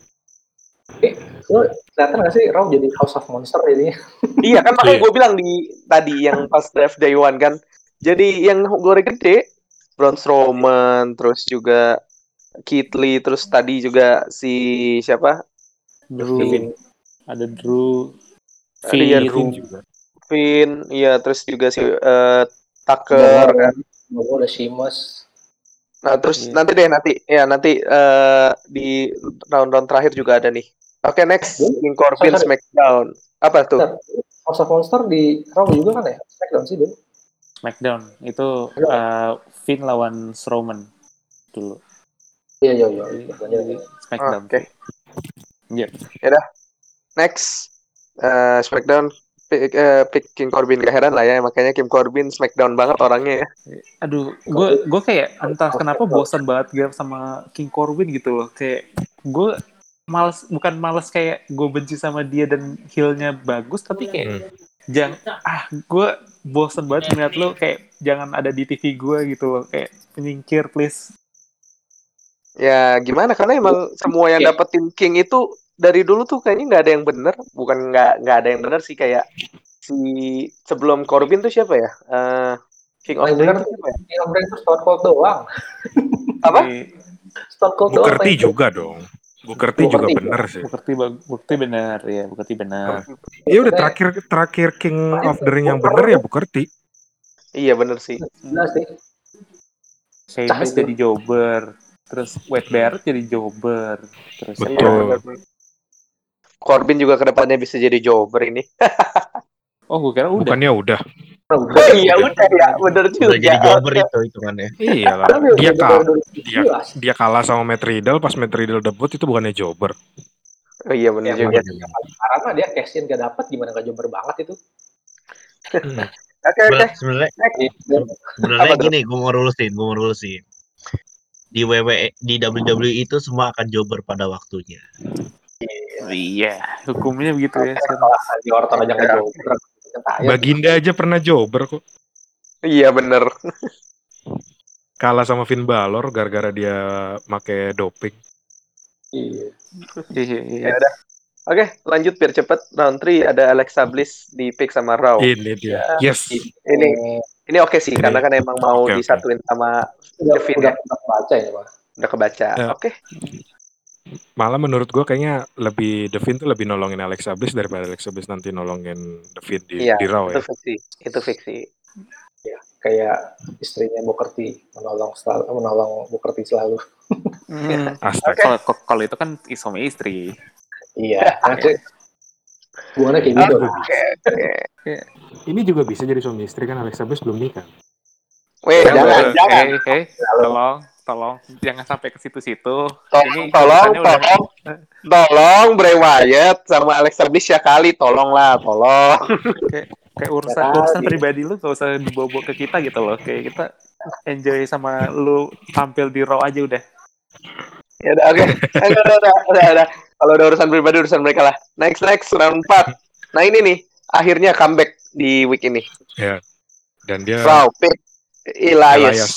Lu kelihatan gak sih Raw jadi House of Monster jadinya iya kan makanya Iya. gue bilang di tadi yang pas draft day one kan jadi yang gore gede Braun Strowman terus juga Keith Lee terus tadi juga si siapa Drew Kevin. ada Drew Iya, Finn Drew. Finn juga. Finn iya terus juga si eh, Tucker kan gue udah Sheamus Nah, terus Iya. nanti deh nanti ya nanti eh, di round-round terakhir juga ada nih. Oke, next Hmm? King Corbin Sorry. Smackdown. Apa tuh? House of Monster di Raw juga kan ya? Smackdown sih dulu. Smackdown itu uh, Finn lawan Strowman dulu. Iya iya iya. Jadi, Iya, jadi Smackdown. Oke. Iya. Next eh, Smackdown pick, eh, pick King Corbin gak heran lah ya makanya King Corbin Smackdown banget orangnya ya. Aduh, gue gue kayak entah kenapa bosan banget gue sama King Corbin gitu loh. Kayak gue males bukan males kayak gue benci sama dia dan healnya bagus tapi kayak Hmm. jangan ah gue bosan banget ngeliat lo kayak jangan ada di TV gue gitu loh kayak penyingkir please Ya gimana karena emang semua yang Kayak- dapetin King itu dari dulu tuh kayaknya nggak ada yang bener, bukan nggak nggak ada yang bener sih kayak si sebelum Corbin tuh siapa ya? Eh, King of Ring bener tuh siapa ya? King of the Ring tuh Stone Cold doang. Apa? Kayak Stone Cold doang. Bukerti juga dong. Bukerti juga bener sih. bukti bag- bukti benar ya bukti benar Iya udah terakhir terakhir King of the Ring yang bener ya Bukerti. Iya bener sih. Jelas sih. Sheamus jadi jobber terus Wade Barrett jadi jobber terus Betul. Iya, sih. Corbin juga ke depannya bisa jadi jobber ini. oh gue kira udah Bukannya udah. Oh iya udah ya, bener juga. Udah jadi jobber itu hitungannya. Iya lah. Dia kalah. Dia 2017. dia kalah sama Matt Riddle pas Matt Riddle debut itu bukannya jobber. Oh, iya bener Ya, juga. Sekarang mah dia cash in gak dapet gimana gak jobber banget itu. Hmm. Oke oke. Sebenarnya Iya. sebenarnya gini, gue mau lurusin, gue mau lurusin. Di WWE, di WWE itu semua akan jobber pada waktunya. iya hukumnya begitu ya di Orton aja gak jobber. Kentayar. Baginda aja pernah jobber kok. Iya bener. Kalah sama Finn Balor gara-gara dia make doping. Iya. iya iya Ya udah. Oke, lanjut biar cepet. Round 3 ada Alexa Bliss di pick sama Raw. Ini dia. Yes. Ini ini oke sih Ini- karena kan emang mau oke. disatuin sama Udah, Devin udah, ya. udah baca ini Pak. udah kebaca. Ya. Oke. Malah menurut gue kayaknya lebih Devin tuh lebih nolongin Alexa Bliss daripada Alexa Bliss nanti nolongin Devin di, Iya, di Raw Itu ya. fiksi. Itu fiksi. Kayak istrinya Bukerti menolong selalu, menolong Bukerti selalu. Hmm. Astaga. kalau kalau itu kan suami istri Iya. Hubungannya kayak gitu. Oke. Ini juga bisa jadi suami istri kan Alexa Bliss belum nikah. Weh, jangan, Eh, jangan. eh, eh, tolong tolong jangan sampai ke situ-situ Tolong, ini tolong, urusannya udah- tolong. Tolong Bray Wyatt sama Alexa Bliss ya kali, tolonglah, tolong. kayak urusan Tadi. urusan pribadi lu gak usah dibawa ke kita gitu loh kayak kita enjoy sama lu tampil di raw aja udah Ya udah, oke. Udah, udah, udah, udah, udah. Kalau udah urusan pribadi urusan mereka lah. Next, next round 4. Nah, ini nih akhirnya comeback di week ini. Dan dia Raw pick Elias. Elias.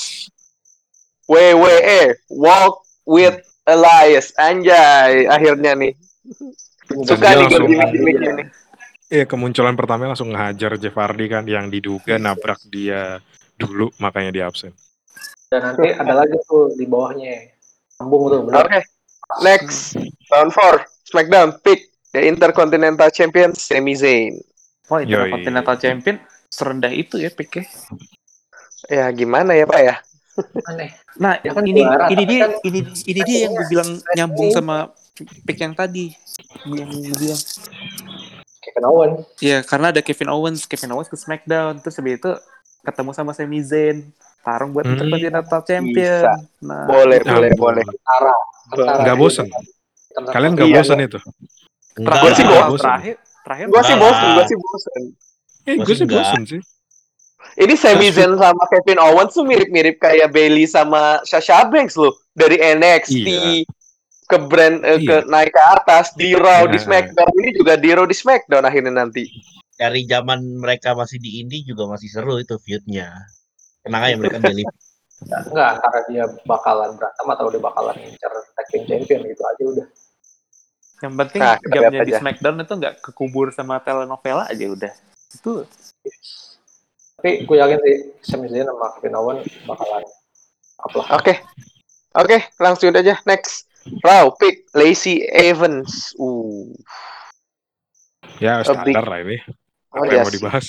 WWE Walk with Elias. Anjay, akhirnya nih. Suka nih gimmick-gimmick ini. Iya kemunculan pertama langsung ngehajar Jeff Hardy kan yang diduga nabrak dia dulu makanya dia absen. Dan nanti ada lagi tuh di bawahnya. Sambung tuh, Oke. bener. Next, round 4. SmackDown pick the Intercontinental Champion Sami Zayn. Oh Yoi. Intercontinental Champion serendah itu ya picknya Ya gimana ya, Pak ya? Aneh. nah Ya kan ini juara, ini dia kan ini ini dia yang gue bilang nyambung sama pick yang tadi yang gue bilang Kevin Owens. Iya, karena ada Kevin Owens, Kevin Owens ke SmackDown, terus habis itu ketemu sama Sami Zayn, tarung buat Hmm. Intercontinental Champion. Bisa. Nah, Boleh, Nah, boleh, boleh. Antara. Antara Nggak bosen? Kalian nggak Iya, bosan itu? Enggak, Gua sih bosan. terakhir terakhir Gue sih bosen, gue sih bosen. Eh, gue sih bosen sih. Ini Sami Zayn sama Kevin Owens tuh mirip-mirip kayak Bailey sama Sasha Banks loh. Dari NXT Iya. ke brand eh, ke naik ke atas di Raw di Nah. SmackDown ini juga di Raw di SmackDown akhirnya nanti. dari zaman mereka masih di indie juga masih seru itu feudnya. Tenang aja mereka beli. Enggak, antara dia bakalan berantem atau dia bakalan ngincer tag team champion gitu aja udah. Yang penting Nah, jamnya di aja. SmackDown itu nggak kekubur sama telenovela aja udah. Itu Tapi gue yakin sih Sami Zayn sama Kevin Owens bakalan apa Oke. Oke, langsung aja next. Raw pick Lacey Evans. Uh. Ya big- standar lah ini. Oh, Apa yang yes. mau dibahas?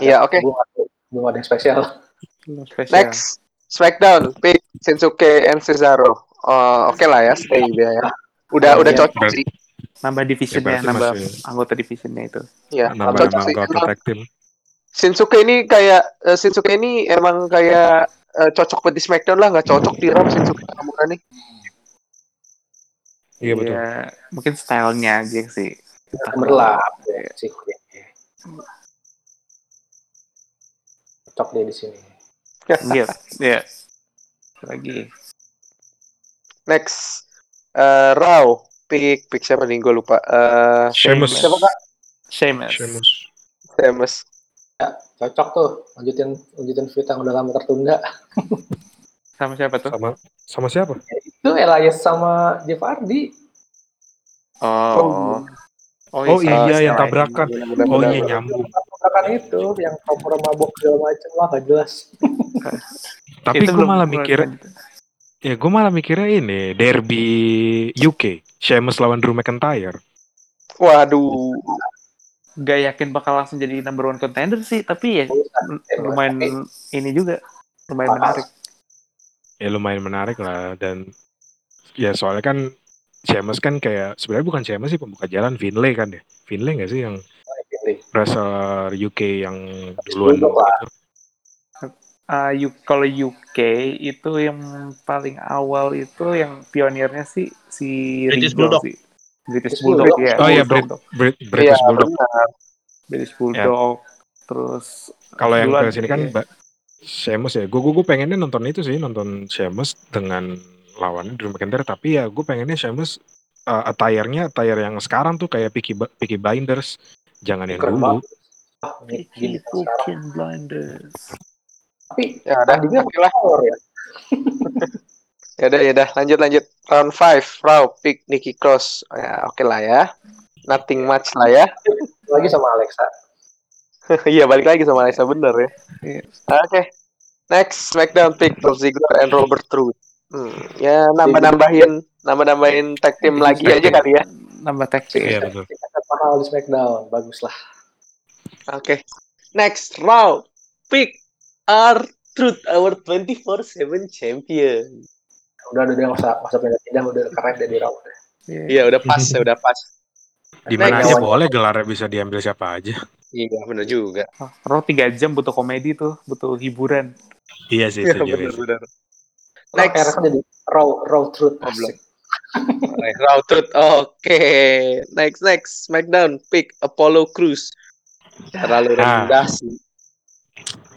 Iya, oke. Belum ada, belum ada yang spesial. spesial. Next. Smackdown, pick Shinsuke and Cesaro. Oh, oke lah ya, stay dia ya. Udah Oh, udah iya. cocok sih. Nambah Ya, divisionnya, berarti nambah masih anggota divisionnya itu. Ya, nambah cocok sih. anggota Emang tag team. Shinsuke ini kayak eh, Shinsuke ini emang kayak eh, cocok buat di Smackdown lah, nggak cocok di Raw Shinsuke Nakamura nih. Iya betul. Ya, mungkin stylenya aja sih. Gemerlap ya, sih. Cocok dia di sini. Iya, ya. Lagi. Next, eh Raw, pick pick siapa nih? Gue lupa. Eh Sheamus. siapa kak? Sheamus. Sheamus. Sheamus. Cocok tuh. Lanjutin lanjutin feud yang udah lama tertunda. Sama siapa tuh? Sama sama siapa? Itu Elias sama Jeff Hardy. Oh. Oh sama iya yang Sky. tabrakan. Benar-benar. Oh iya nyambung. Tabrakan itu yang kompor mabok segala macem lah gak jelas. Tapi gue malah mikir. Ya gue malah mikirnya ini derby UK, Sheamus lawan Drew McIntyre. Waduh. Gak yakin bakal langsung jadi number one contender sih, tapi ya lumayan ini juga lumayan menarik. Ya lumayan menarik lah dan ya soalnya kan Sheamus kan kayak sebenarnya bukan Sheamus sih pembuka jalan Finlay kan ya. Finlay gak sih yang wrestler UK yang duluan gitu? Uh, kalau UK itu yang paling awal itu yang pionirnya sih si British Bulldog. sih. British British Bulldog, Bulldog. ya. Oh iya, Bulldog. Brit- British Iya, Bulldog. benar. British Bulldog. Terus Kalau yang ke sini kan iya. Mbak Sheamus ya. Gue gue pengennya nonton itu sih, nonton Sheamus dengan lawannya Drew McIntyre. Tapi ya gue pengennya Sheamus uh, attire-nya attire yang sekarang tuh kayak Peaky, Peaky Blinders. Jangan yang dulu. Peaky Blinders. Tapi Ya udah, tadinya lah. ya. Ya udah, ya udah. Lanjut, lanjut. Round 5, Raw, pick Nikki Cross. Ya, oke lah ya. Nothing much lah ya. Lagi sama Alexa. Iya, balik lagi sama Alexa bener ya. Iya. Oke. Next, SmackDown pick Dolph Ziggler and Robert Roode. Hmm, ya nambah-nambahin nambah-nambahin tag team lagi Tag aja kali ya. Nambah tag team. Iya betul. Mahal di Smackdown. Bagus lah. Oke. Next round, pick our truth our 24/7 champion. Udah udah udah nggak usah nggak usah pindah-pindah udah keren deh di round. Iya. Iya, udah pas, ya udah pas. Di mana aja boleh gelarnya bisa diambil siapa aja. Iya, bener juga. Oh, Raw 3 jam butuh komedi tuh, butuh hiburan. Iya sih Iya, itu juga. bener, sih. bener. Next. Kan jadi raw raw truth. Oh, belum. Right, Raw Truth. Oke. Next, next. SmackDown. Pick Apollo Crews. Terlalu Ah. rendah sih.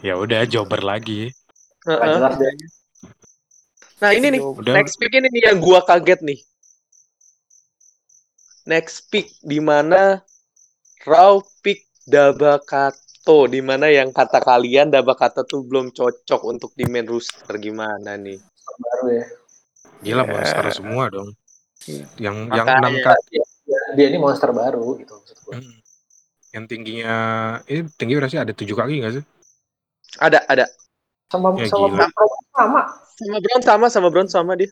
Ya udah jobber lagi. Jelas deh. Nah, ini nih. Udah. Next pick ini nih yang gua kaget nih. Next pick di mana Raw pick Dabakato di mana yang kata kalian Dabakato tuh belum cocok untuk di main roster gimana nih? Baru ya. Gila Ya. monster semua dong. Yang yang Makanya. enam kaki. Dia, dia ini monster baru gitu maksud gue. Hmm. Yang tingginya ini tinggi berapa sih? Ada tujuh kaki nggak sih? Ada ada Sama Ya, sama gila. Pro sama. sama Brown sama sama Brown sama dia.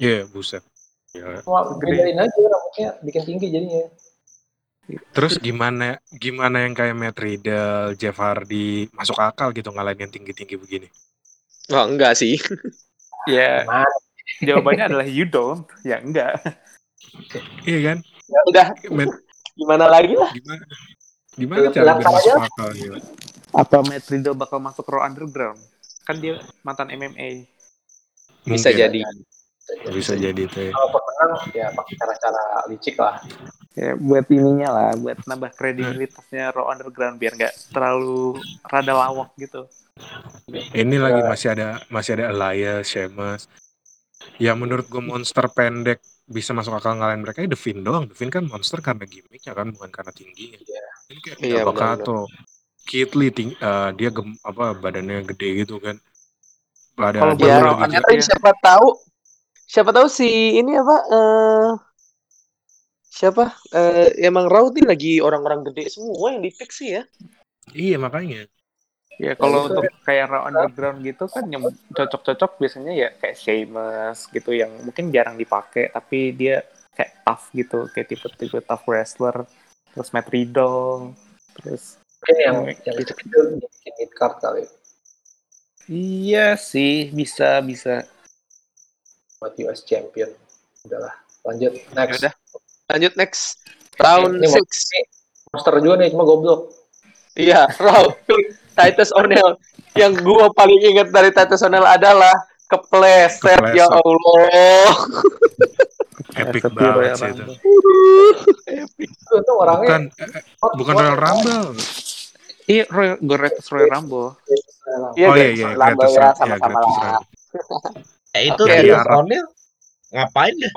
Iya, buset. Gila. Gede. bedain aja rambutnya bikin tinggi jadinya. Terus gimana gimana yang kayak Matt Riddle, Jeff Hardy masuk akal gitu ngalahin yang tinggi-tinggi begini? Oh, enggak sih. Ya, Mana? jawabannya adalah you don't. Ya enggak. Iya kan? Ya udah, Matt, gimana lagi lah? gimana? Gimana cara akal gitu? Apa Matt Riddle bakal masuk Raw Underground? Kan dia mantan MMA. Bisa Mungkin. jadi. Bisa jadi itu ya. Kalau pemenang ya pakai cara-cara licik lah. Ya, buat ininya lah, buat nambah kredibilitasnya Raw Underground biar nggak terlalu rada lawak gitu. Ini lagi masih ada masih ada Elias, Sheamus. Ya menurut gue monster pendek bisa masuk akal ngalahin mereka ya Devin doang. Devin kan monster karena gimmicknya kan bukan karena tingginya. Ini kayak Iya, Dabakato. Kid Lee ting- eh, dia gem, apa badannya gede gitu kan. Pada Kalau Ya, ternyata siapa tahu siapa tahu si ini apa eh siapa eh emang Raw nih lagi orang-orang gede semua yang di pick sih ya. Iya makanya. Ya kalau itu untuk kayak Raw Underground gitu kan yang cocok-cocok biasanya ya kayak Sheamus gitu yang mungkin jarang dipakai tapi dia kayak tough gitu, kayak tipe-tipe tough wrestler. Terus Matt Riddle, terus Mungkin yang yang gitu. itu bikin mid card kali. Iya sih, bisa bisa. buat US Champion. Udahlah, lanjut next. Yaudah. Lanjut next. Round Ini 6. Monster juga nih, cuma goblok. Iya, round Titus O'Neil. Yang gua paling ingat dari Titus O'Neil adalah kepleset, Kepleset. ya Allah. Epic banget sih itu. Epic. Itu, itu orangnya Bukan eh, hot- bukan Royal Rumble. Iya, Royal, Greatest Royal Rumble. Iya, oh iya iya, Rumble gratis ya, ya, sama-sama gratis lah. Eh itu Titus Arab. O'Neil ngapain deh?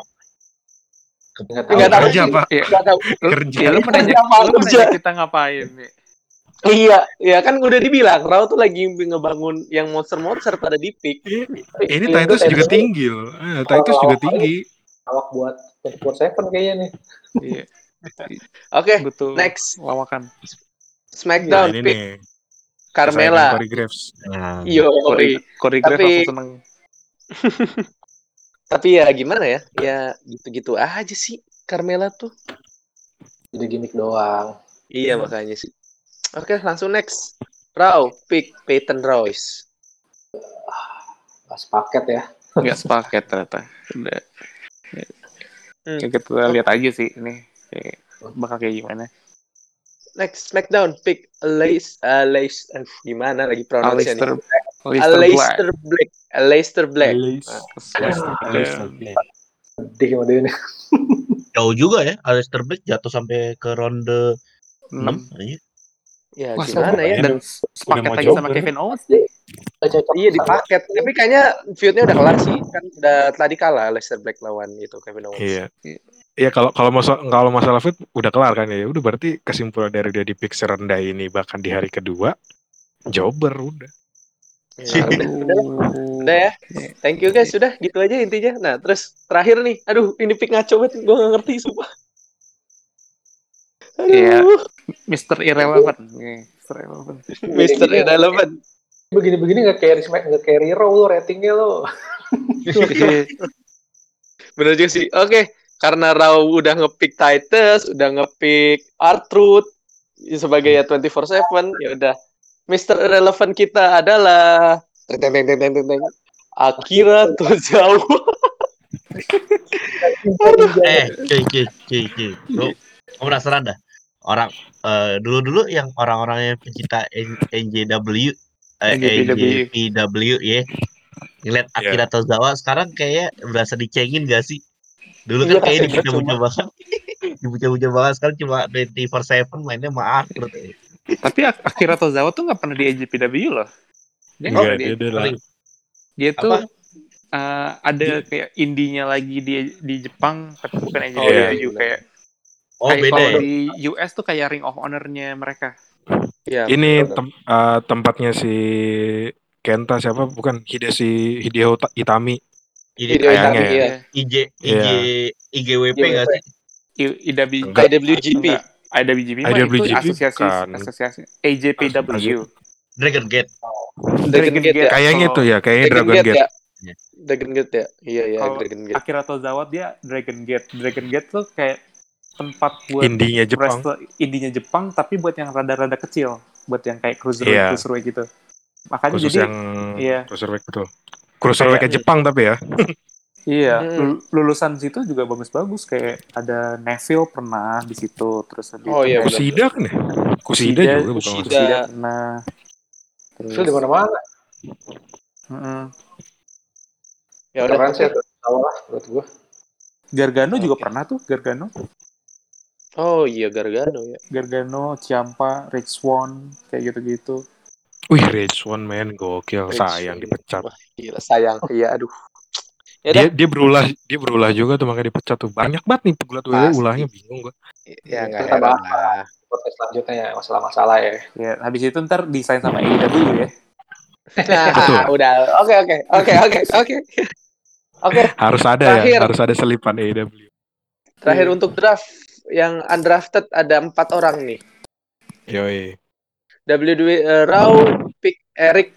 Nggak Nggak tahu Kerja. Pak. Iya. Nggak tahu. Kerja. Ya, lu mau nanya, Kerja, Pak, lu mau kerja. nanya kita ngapain nih? Iya, iya kan udah dibilang Raw tuh lagi ngebangun yang monster-monster pada di pick. Ini Iya, Titus itu juga tinggi loh. Eh, Titus juga tinggi. Awak buat 24/7 kayaknya nih. Iya, Oke, betul. next Lawakan. Nah, SmackDown ini pick nih. Carmela. Corey Graves. Nah, Yo, Corey, Corey Graves Tapi- langsung seneng. tapi ya gimana ya? Ya gitu-gitu aja sih Carmela tuh. Jadi gimmick doang. Iya makanya sih. Oke, langsung next. Raw pick Peyton Royce. Pas paket ya. Nggak sepaket ternyata. Udah. Hmm. Ya, kita lihat aja sih ini. Bakal kayak gimana. Next SmackDown pick Lace uh, Lace uh, gimana lagi pronunciation Aleister, Aleister Black. Aleister Black. Aleister Black. Jauh juga ya Aleister Black jatuh sampai ke ronde 6 Enam. aja. Ya Wah, gimana ya? Dan sepaket lagi sama? Kevin Owens cocok Iya di sama- paket. Tapi kayaknya feudnya udah kelar sih. Kan udah tadi kalah Aleister Black lawan itu Kevin Owens. Iya. Iya kalau kalau masalah kalau masalah fit udah kelar kan ya. Udah berarti kesimpulan dari dia di pick serendah ini bahkan di hari kedua jobber udah. Ya, udah, udah, udah ya. Thank you guys, sudah gitu aja intinya. Nah, terus terakhir nih, aduh ini pick ngaco banget, gue gak ngerti sumpah. Aduh, Iya. Mr. Irrelevant. Nih, Mr. Irrelevant. Mister Irrelevant. Begini-begini nggak carry smack nggak carry raw lo ratingnya lo. Iya. Bener juga sih. Oke, karena Raw udah ngepick Titus, udah ngepick Artruth sebagai ya 24/7, ya udah. Mister Irrelevant kita adalah teng teng teng teng teng teng, teng. Akira Tozawa. Eh, cuy, cuy, cuy. Lu gua penasaran dah. Orang eh, dulu-dulu yang orang-orang yang pencipta N- NJW eh, NJPW. Ya. Ngeliat Akira Tozawa sekarang kayak berasa dicengin gak sih? Dulu kan Iya, kayak kasih dipuja-puja banget. dipuja-puja banget sekarang cuma 24/7 mainnya maaf saya. Tapi Ak- Akira Tozawa tuh nggak pernah di AJPW loh. Dia Enggak, di dia, dia lah. Paling dia tuh Apa? eh, ada kayak indinya lagi di di Jepang tapi bukan AJPW iya, kayak Oh kayak beda kalau ya. di US tuh kayak Ring of Honor-nya mereka. Ya, Ini betul. tem- eh, tempatnya si Kenta siapa? Bukan Hideshi Hideo Ta- Itami. Ini Hideo kayak Itami, Itami, ya. ya. IG IG IGWP gak sih? Enggak. IWGP. Enggak. IWGP itu IWGP asosiasi asosiasi AJPW. Dragon Gate. Dragon Gate ya. Kayaknya Kalau itu ya, kayaknya Dragon Gate ya. Iya. Dragon Gate ya. Iya ya, Kalau Dragon Gate. Akira Tozawa dia Dragon Gate. Dragon Gate tuh kayak tempat buat Indinya Jepang. indinya Jepang tapi buat yang rada-rada kecil, buat yang kayak cruiserweight Iya. cruiserweight gitu. Makanya Khusus jadi yang iya. cruiserweight betul. Cruiserweight Kayak- Jepang tapi ya. Iya, Hmm. lul- lulusan situ juga bagus-bagus kayak ada Neville pernah di situ, terus ada Oh, iya. Kusida kan ya? Kusida Kusida- juga bukan Kusida. pernah. Terus, Itu di mana-mana. Ya udah. Keren sih. Awal lah menurut gua. Gargano juga pernah tuh, Gargano. Oh iya Gargano ya. Gargano, Ciampa, Rich Swan, kayak gitu-gitu. Wih, Rage One man gokil, Rage sayang One. dipecat. Wah, gila sayang. Iya, aduh. Ya Dia dia berulah, dia berulah juga tuh makanya dipecat tuh. Banyak banget nih pegulat WWE ulahnya bingung gua. Ya nggak Kita heran bahas lah. podcast selanjutnya ya masalah-masalah ya. Ya, habis itu ntar desain sama AEW ya. Nah, udah. Oke oke oke oke oke. Oke, Harus ada Terakhir. ya, harus ada selipan AEW. terakhir untuk draft yang undrafted ada empat orang nih. Yoi. WWE uh, Raw pick Eric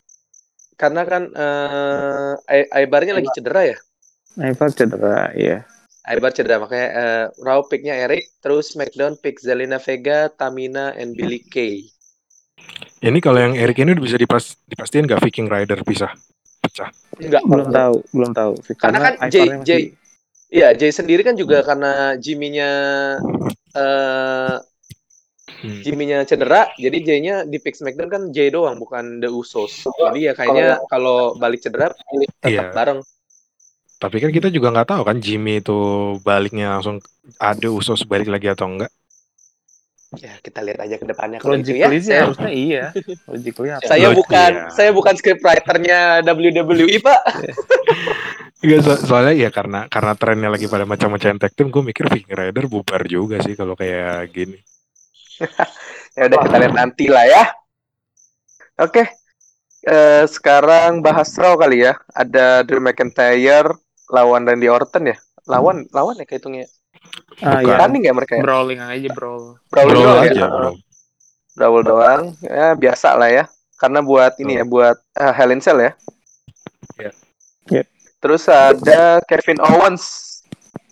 karena kan eh Ai- Aibarnya lagi cedera ya. Aibar cedera, iya. Aibar cedera makanya eh, Raw picknya Eric, terus SmackDown pick Zelina Vega, Tamina, and Billy Kay. Ini kalau yang Eric ini udah bisa dipas dipastiin nggak Viking Rider pisah? Pecah. Enggak. belum tahu belum tahu Karena kan J, Ivar-nya J, masih- iya J sendiri kan juga karena Jimmy-nya eh Hmm. Jimmy-nya cedera, jadi J-nya di pick SmackDown kan J doang, bukan The Usos. Jadi ya kayaknya kalau balik cedera tetap Iya. bareng. Tapi kan kita juga nggak tahu kan Jimmy itu baliknya langsung ada usus balik lagi atau enggak. Ya kita lihat aja ke depannya kalau itu ya. sih Saya, harusnya iya logically saya bukan iya. saya bukan script writer-nya WWE Pak. Iya so- soalnya ya karena karena trennya lagi pada macam-macam tag team, gue mikir Viking Rider bubar juga sih kalau kayak gini. Ya udah kita lihat nanti lah ya. Oke. Eh, sekarang bahas Raw kali ya. Ada Drew McIntyre lawan Randy Orton ya. Lawan lawan ya kehitungnya. ah Bukan. iya Tanding ya mereka ya. brawling aja brawl Brawl Brawl doang aja, ya. bro. Brawl doang. Ya biasa lah ya. Karena buat ini ya buat eh, Hell in Cell ya. Iya. Yep. Terus ada Kevin Owens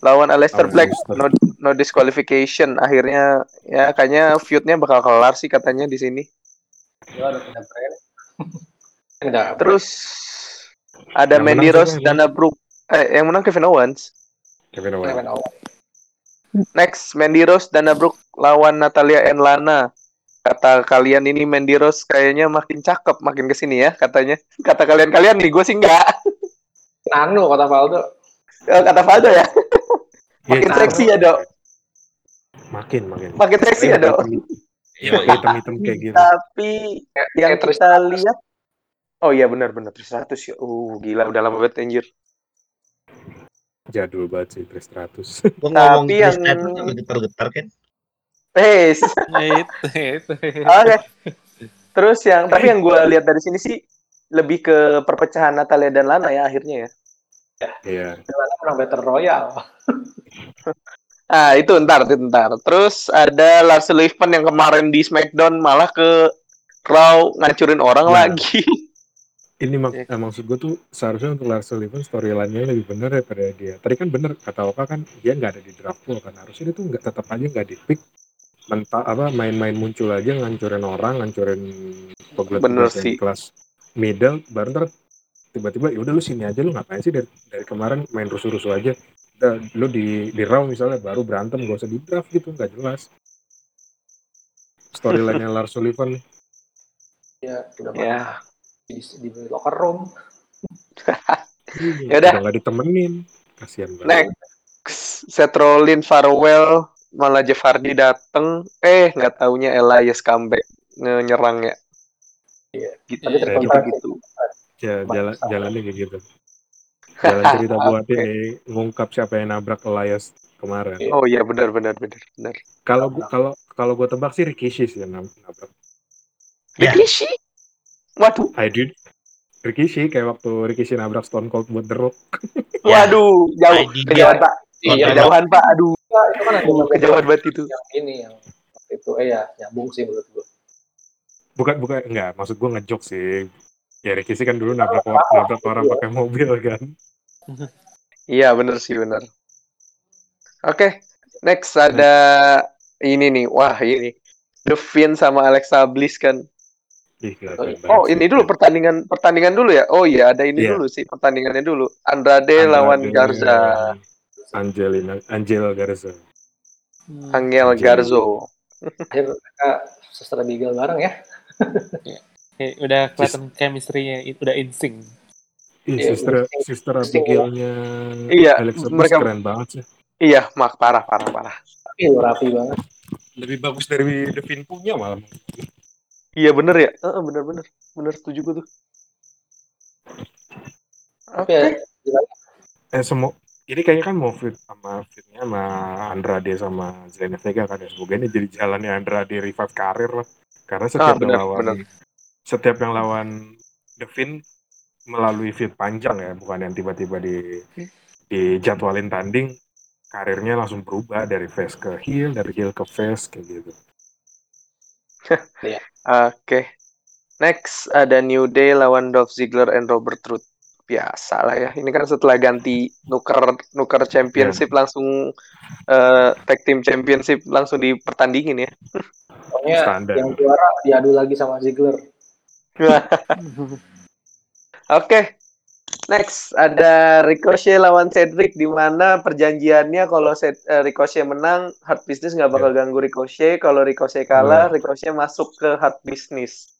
lawan Aleister Lawan Black no, no disqualification. Akhirnya ya kayaknya feudnya bakal kelar sih katanya di sini. Ya, terus ada Yang Mandy Rose dan Brooke. Eh yang menang Kevin Owens. Kevin Owens. Kevin Owens. next Mandy Rose dan Brooke lawan Natalia and Lana kata kalian ini Mandy Rose kayaknya makin cakep makin ke sini ya katanya. Kata kalian kalian nih gue sih enggak. Nano kata Valdo. kata Valdo ya makin cakep. seksi ya dok Makin makin. makin seksi ya dok Iya, hitam-hitam kayak gitu. tapi yang kita lihat oh iya benar benar 300 ya uh gila udah lama banget anjir Jadul banget sih 300. Gua ngomong Tapi yang- getar-getar kan. Hey, itu itu Oke. Terus yang tapi yang gue lihat dari sini sih lebih ke perpecahan Natalia dan Lana ya akhirnya ya. Iya. Gimana menang Battle Royale. Ah itu ntar, itu ntar. Terus ada Lars Sullivan yang kemarin di SmackDown malah ke Raw ngancurin orang Nah. lagi. Ini mak Iya. eh, maksud gue tuh seharusnya untuk Lars Sullivan storyline-nya lebih benar daripada dia. Tadi kan bener kata Oka kan dia nggak ada di draft pool kan harusnya dia tuh nggak tetap aja nggak di pick mental apa main-main muncul aja ngancurin orang ngancurin pegulat Bener sih. kelas middle baru ntar tiba-tiba ya udah lu sini aja lu ngapain sih dari, dari kemarin main rusuh-rusuh aja udah lu di di round misalnya baru berantem gak usah di draft gitu nggak jelas storyline-nya Lars Sullivan Ya, udah ya. di, di locker room. Ya udah. nggak ditemenin kasihan banget Next, Seth Rollins farewell, malah Jeff Hardy dateng, eh nggak taunya Elias comeback nyerang ya. Iya. Gitu, Tapi gitu, gitu. Ya jalan jalannya kayak gitu. Jalan cerita buat ini ngungkap siapa yang nabrak Elias kemarin. Iya. Oh iya benar benar benar benar. kalau gua- kalau kalau gue tebak sih Rikishi sih yang nab- nabrak. Ya. Rikishi. Waduh, I did Rikishi kayak waktu Rikishi nabrak Stone Cold buat The Rock. Waduh, jauh, kejauhan pak, Iya, kejauhan pak, aduh, itu kan kejauhan banget itu. yang ini yang waktu itu. Eh ya nyambung sih menurut gue. bukan bukan enggak. Maksud gue ngejok sih ya Rikishi kan dulu nabrak orang nabrak orang pakai mobil kan Iya benar sih benar. Oke, next ada ini nih, wah ini The Fiend sama Alexa Bliss kan. Ih, Oh banget ini sih. dulu pertandingan pertandingan dulu ya. Oh iya ada ini Iya. dulu sih pertandingannya dulu. Andrade, Andrade lawan Garza, lawan Angelina Angel Garza Angel Anjing. Garzo. Akhir mereka sestra beagle bareng ya. Kayak udah kelihatan chemistry-nya itu udah in sync. Ih, Iya, sister iya. sister Abigail-nya Iya, Alexa Bliss mereka- keren banget sih Iya, mak parah parah parah. Rapi, rapi banget. lebih bagus dari Devin punya malah Iya bener ya. Heeh, bener bener bener setuju gue tuh. Oke. ya, eh semua ini kayaknya kan mau fit sama fitnya sama Andrade sama Zelina Vega kan ya semoga ini jadi jalannya Andrade revive karir lah karena setiap Ah, lawan benar. Setiap yang lawan Devin melalui fit panjang ya bukan yang tiba-tiba di dijadwalin tanding karirnya langsung berubah dari face ke heel dari heel ke face kayak gitu Oke. Next ada New Day lawan Dolph Ziggler and Robert Roode. biasa lah ya. Ini kan setelah ganti nuker nuker championship langsung eh, tag team championship langsung dipertandingin ya. Pokoknya Standar. yang juara diadu lagi sama Ziggler. Oke. Next ada Ricochet lawan Cedric di mana perjanjiannya kalau Ced- eh, Ricochet menang Hard Business nggak bakal ganggu Ricochet, kalau Ricochet kalah Ricochet masuk ke Hard Business.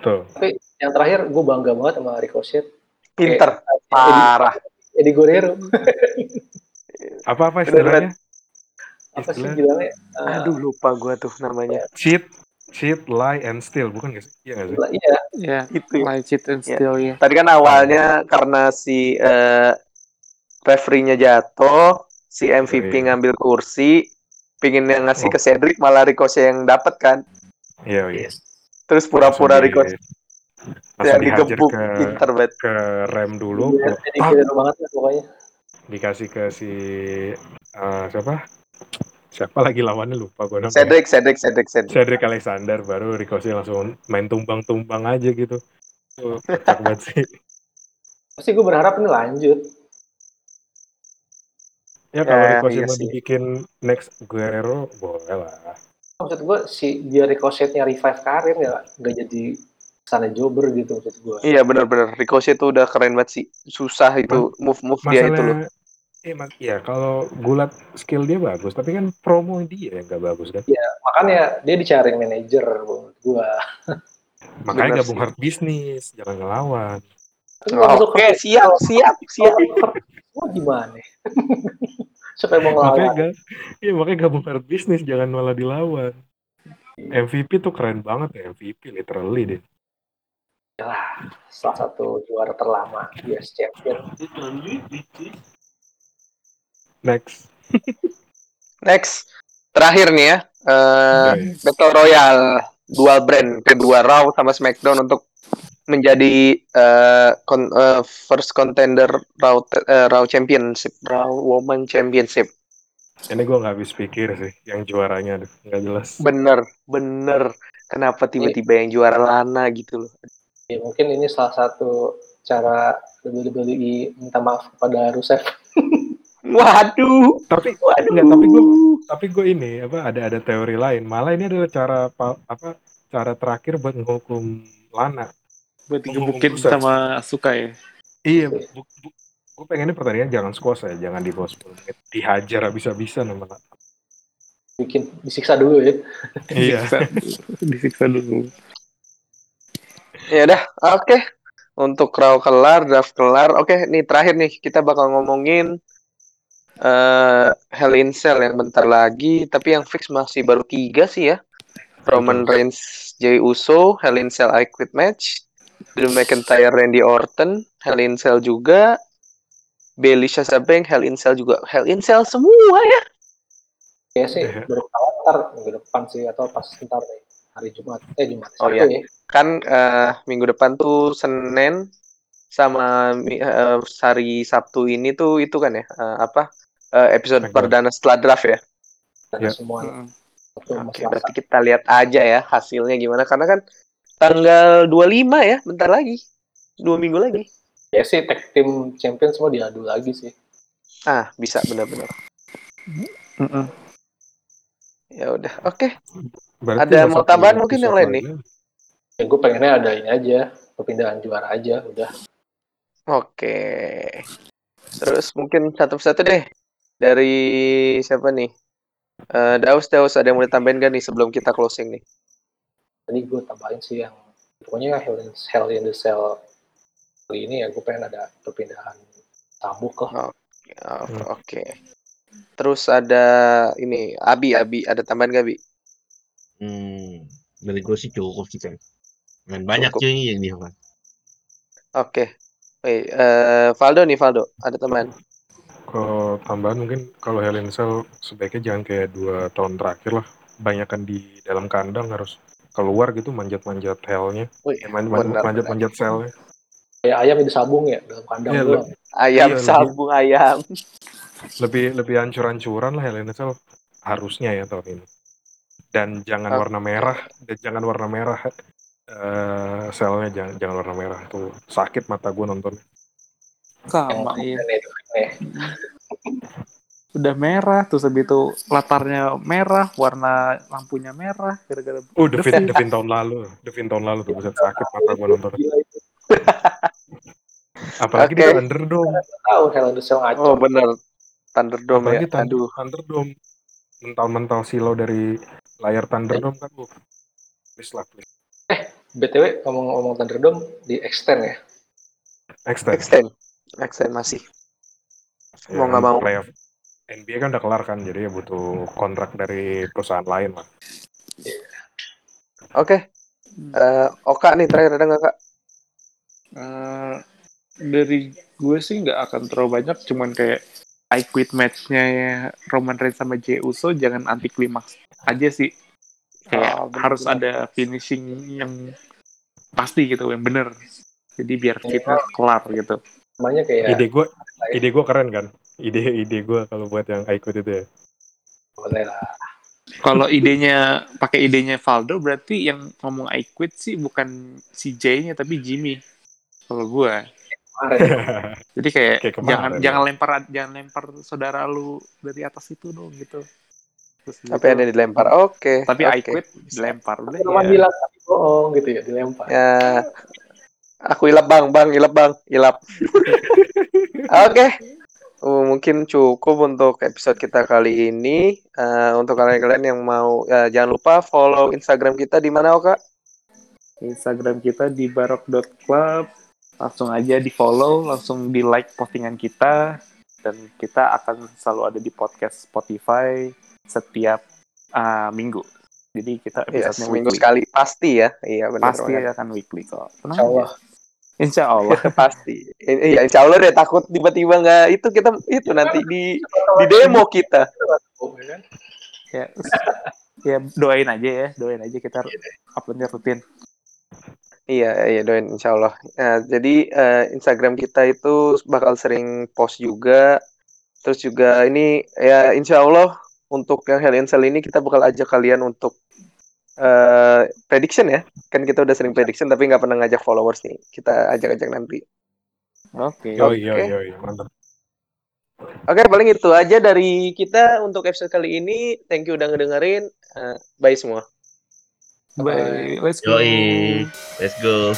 Tuh. Tapi yang terakhir gue bangga banget sama Ricochet. Pinter, parah. Eddie Guerrero. Apa-apa istilahnya? Apa sih bilangnya? Eh, Aduh lupa gua tuh namanya. cheat, cheat, lie, and steal, bukan nggak sih? Iya nggak sih? iya. Ya, Itu. lie, cheat, and Ya. steal ya. Tadi kan awalnya karena si eh, referee-nya jatuh, si MVP Iya. ngambil kursi, pingin yang ngasih ke Cedric malah Ricochet yang dapat kan. Iya, iya. Terus pura-pura Ricochet yang dihajar digebuk ke, pinter banget. ke rem dulu. Iya, ah, banget lah pokoknya. dikasih ke si eh, siapa? Siapa lagi lawannya lupa gue namanya. Cedric, Cedric, Cedric, Cedric. Cedric Alexander baru Ricochet langsung main tumbang-tumbang aja gitu. Tuh, kocak banget sih. Pasti gue berharap ini lanjut. Ya kalau Ya, Ricochet iya mau dibikin next Guerrero boleh lah. Maksud gue si dia Ricochetnya revive karir ya nggak jadi sana jobber gitu maksud gue. Iya benar-benar Ricochet tuh udah keren banget sih. Susah itu move-move dia itu loh. Mas, ya kalau gulat skill dia bagus, tapi kan promo dia yang gak bagus kan. Makanya dia dicari manajer gue. Makanya Bener gabung sih. hard bisnis, jangan ngelawan. Masuk Oke, siap, siap, siap. Wah gimana? Supaya mau ngelawan. Makanya iya makanya gabung hard bisnis, jangan malah dilawan. MVP tuh keren banget ya MVP literally deh. Salah satu juara terlama US Champion. Next. Next. Terakhir nih ya. eh, Oke. Battle Royale dual brand kedua Raw sama SmackDown untuk menjadi eh, kon- eh, first contender Raw eh, Raw Championship, Raw Women Championship. Ini gue nggak habis pikir sih, yang juaranya aduh, nggak jelas. Bener, bener. Kenapa tiba-tiba yang juara Lana gitu loh? Ya mungkin ini salah satu cara WWE minta maaf kepada Rusev. Waduh, Tapi waduh. Enggak, tapi gue tapi gue ini apa ada ada teori lain. Malah ini adalah cara pa- apa cara terakhir buat menghukum Lana. Buat digebukin sama Asuka ya. Iya, bu, bu, gue pengennya pertandingan jangan squash ya, jangan di bawah 10 menit. Dihajar habis-habisan sama Lana. Bikin disiksa dulu ya. Iya. Disiksa, disiksa dulu. Ya udah, oke. Untuk Raw kelar, draft kelar. Oke, nih terakhir nih kita bakal ngomongin eh Hell in Cell yang bentar lagi, tapi yang fix masih baru tiga sih ya. Roman Reigns, Jey Uso, Hell in Cell I Quit match, Drew McIntyre, Randy Orton, Hell in Cell juga, Bailey Sasha Banks, Hell in Cell juga, Hell in Cell semua ya. Kayaknya sih Iya. baru ntar minggu depan sih atau pas ntar nih hari Jumat. Eh Jumat. Oh, iya. ya. Kan eh, minggu depan tuh Senin sama mi- eh, hari Sabtu ini tuh itu kan ya eh, apa eh, episode perdana setelah draft ya. Dan Ya. semua Mm. Oke, Selasa. berarti kita lihat aja ya hasilnya gimana karena kan tanggal 25 ya, bentar lagi. Dua minggu lagi. Ya sih tag team champion semua diadu lagi sih. Ah, bisa benar-benar. Mm-mm. Ya udah, oke. Berarti Ada mau tambahan mungkin yang lain nih? Ya gue pengennya ada ini aja perpindahan juara aja udah. Oke. Terus mungkin satu-satu deh dari siapa nih? Eh Daus, Daus ada yang mau ditambahin gak nih sebelum kita closing nih? Tadi gue tambahin sih yang pokoknya Hell in, Hell in the Cell kali ini ya gue pengen ada perpindahan tabuk lah. Oh, Hmm. Oke. Terus ada ini Abi, Abi ada tambahan gak Abi? Hmm, dari gue sih cukup sih kan. Dan banyak Cukup. cuy yang dia kan. Oke. Wait, eh Valdo nih Valdo, ada tambahan? Kalau tambahan mungkin kalau Hell in Cell sebaiknya jangan kayak dua tahun terakhir lah. Banyakan di dalam kandang harus keluar gitu manjat-manjat hellnya. Wih, Eh, manjat-manjat sellnya. Kayak ayam di sabung ya dalam kandang Iya, doang. Ayam Iya, sabung ayam. Lebih lebih hancur-hancuran lah Hell in Cell harusnya ya tahun ini. Dan jangan Oke. warna merah, dan jangan warna merah. eh selnya jangan jangan warna merah tuh sakit mata gue nonton. Iya. Ya. Udah merah terus habis itu latarnya merah, warna lampunya merah gara-gara Oh, Devin, Devin tahun lalu. Devin tahun lalu tuh buset sakit mata gue nonton. Apalagi Oke. di Thunderdome. Tahu Cell ngaco. Oh bener. Thunderdome ya. Apalagi Thun- Aduh. Thunderdome. Mental-mental silo dari layar Thunderdome kan. Uh, please lah, please. BTW ngomong-ngomong Thunderdome di extend ya. Extend. Extend. Extend masih. Ya, Mau nggak mau. playoff. NBA kan udah kelar kan, jadi ya butuh kontrak dari perusahaan lain lah. Oke. Eh, Oka nih terakhir ada nggak kak? Eh, dari gue sih nggak akan terlalu banyak, cuman kayak I quit match-nya Roman Reigns sama Jey Uso jangan anti klimaks aja sih. Kayak Oh, bener, harus bener. ada finishing yang pasti gitu, yang bener. Jadi biar kita kelar gitu. Namanya kayak Ide gue, ide gue keren kan? Ide ide gue kalau buat yang I Quit itu ya. boleh lah. Kalau idenya pakai idenya Valdo berarti yang ngomong I quit sih bukan si Jay-nya tapi Jimmy. Kalau gue. Jadi kayak, Kayak kemarin, jangan ya. jangan lempar jangan lempar saudara lu dari atas itu dong gitu. Terus Apa gitu. yang ada dilempar? Oke. Tapi I oke. quit dilempar udah ya. bilang tapi bohong gitu ya dilempar. Ya. Aku ilap bang, bang, ilap bang, ilap. Oke. Uh, mungkin cukup untuk episode kita kali ini. Eh, untuk kalian-kalian yang mau, ya, jangan lupa follow Instagram kita di mana, Oka? Instagram kita di barok.club. Langsung aja di follow, langsung di like postingan kita dan kita akan selalu ada di podcast Spotify setiap ah, minggu. Jadi kita Ya, episode seminggu sekali pasti ya. Iya benar. pasti banget. akan weekly kok. Tenang Insya Allah. aja. Insya Allah. pasti. Iya, insya Allah deh takut tiba-tiba nggak itu kita itu nanti di di demo kita. Ya ya, ya doain aja ya, doain aja kita uploadnya rutin. Iya, iya doain insya Allah. Nah, jadi eh, Instagram kita itu bakal sering post juga. Terus juga ini ya insya Allah untuk yang Hell in Cell ini kita bakal ajak kalian untuk eh prediction ya. Kan kita udah sering prediction tapi nggak pernah ngajak followers nih. Kita ajak-ajak nanti. Oke. Yo yo yo, yo mantap. Oke, paling itu aja dari kita untuk episode kali ini. Thank you udah ngedengerin. Eh, bye semua. Bye. Let's go. Yoi. Let's go.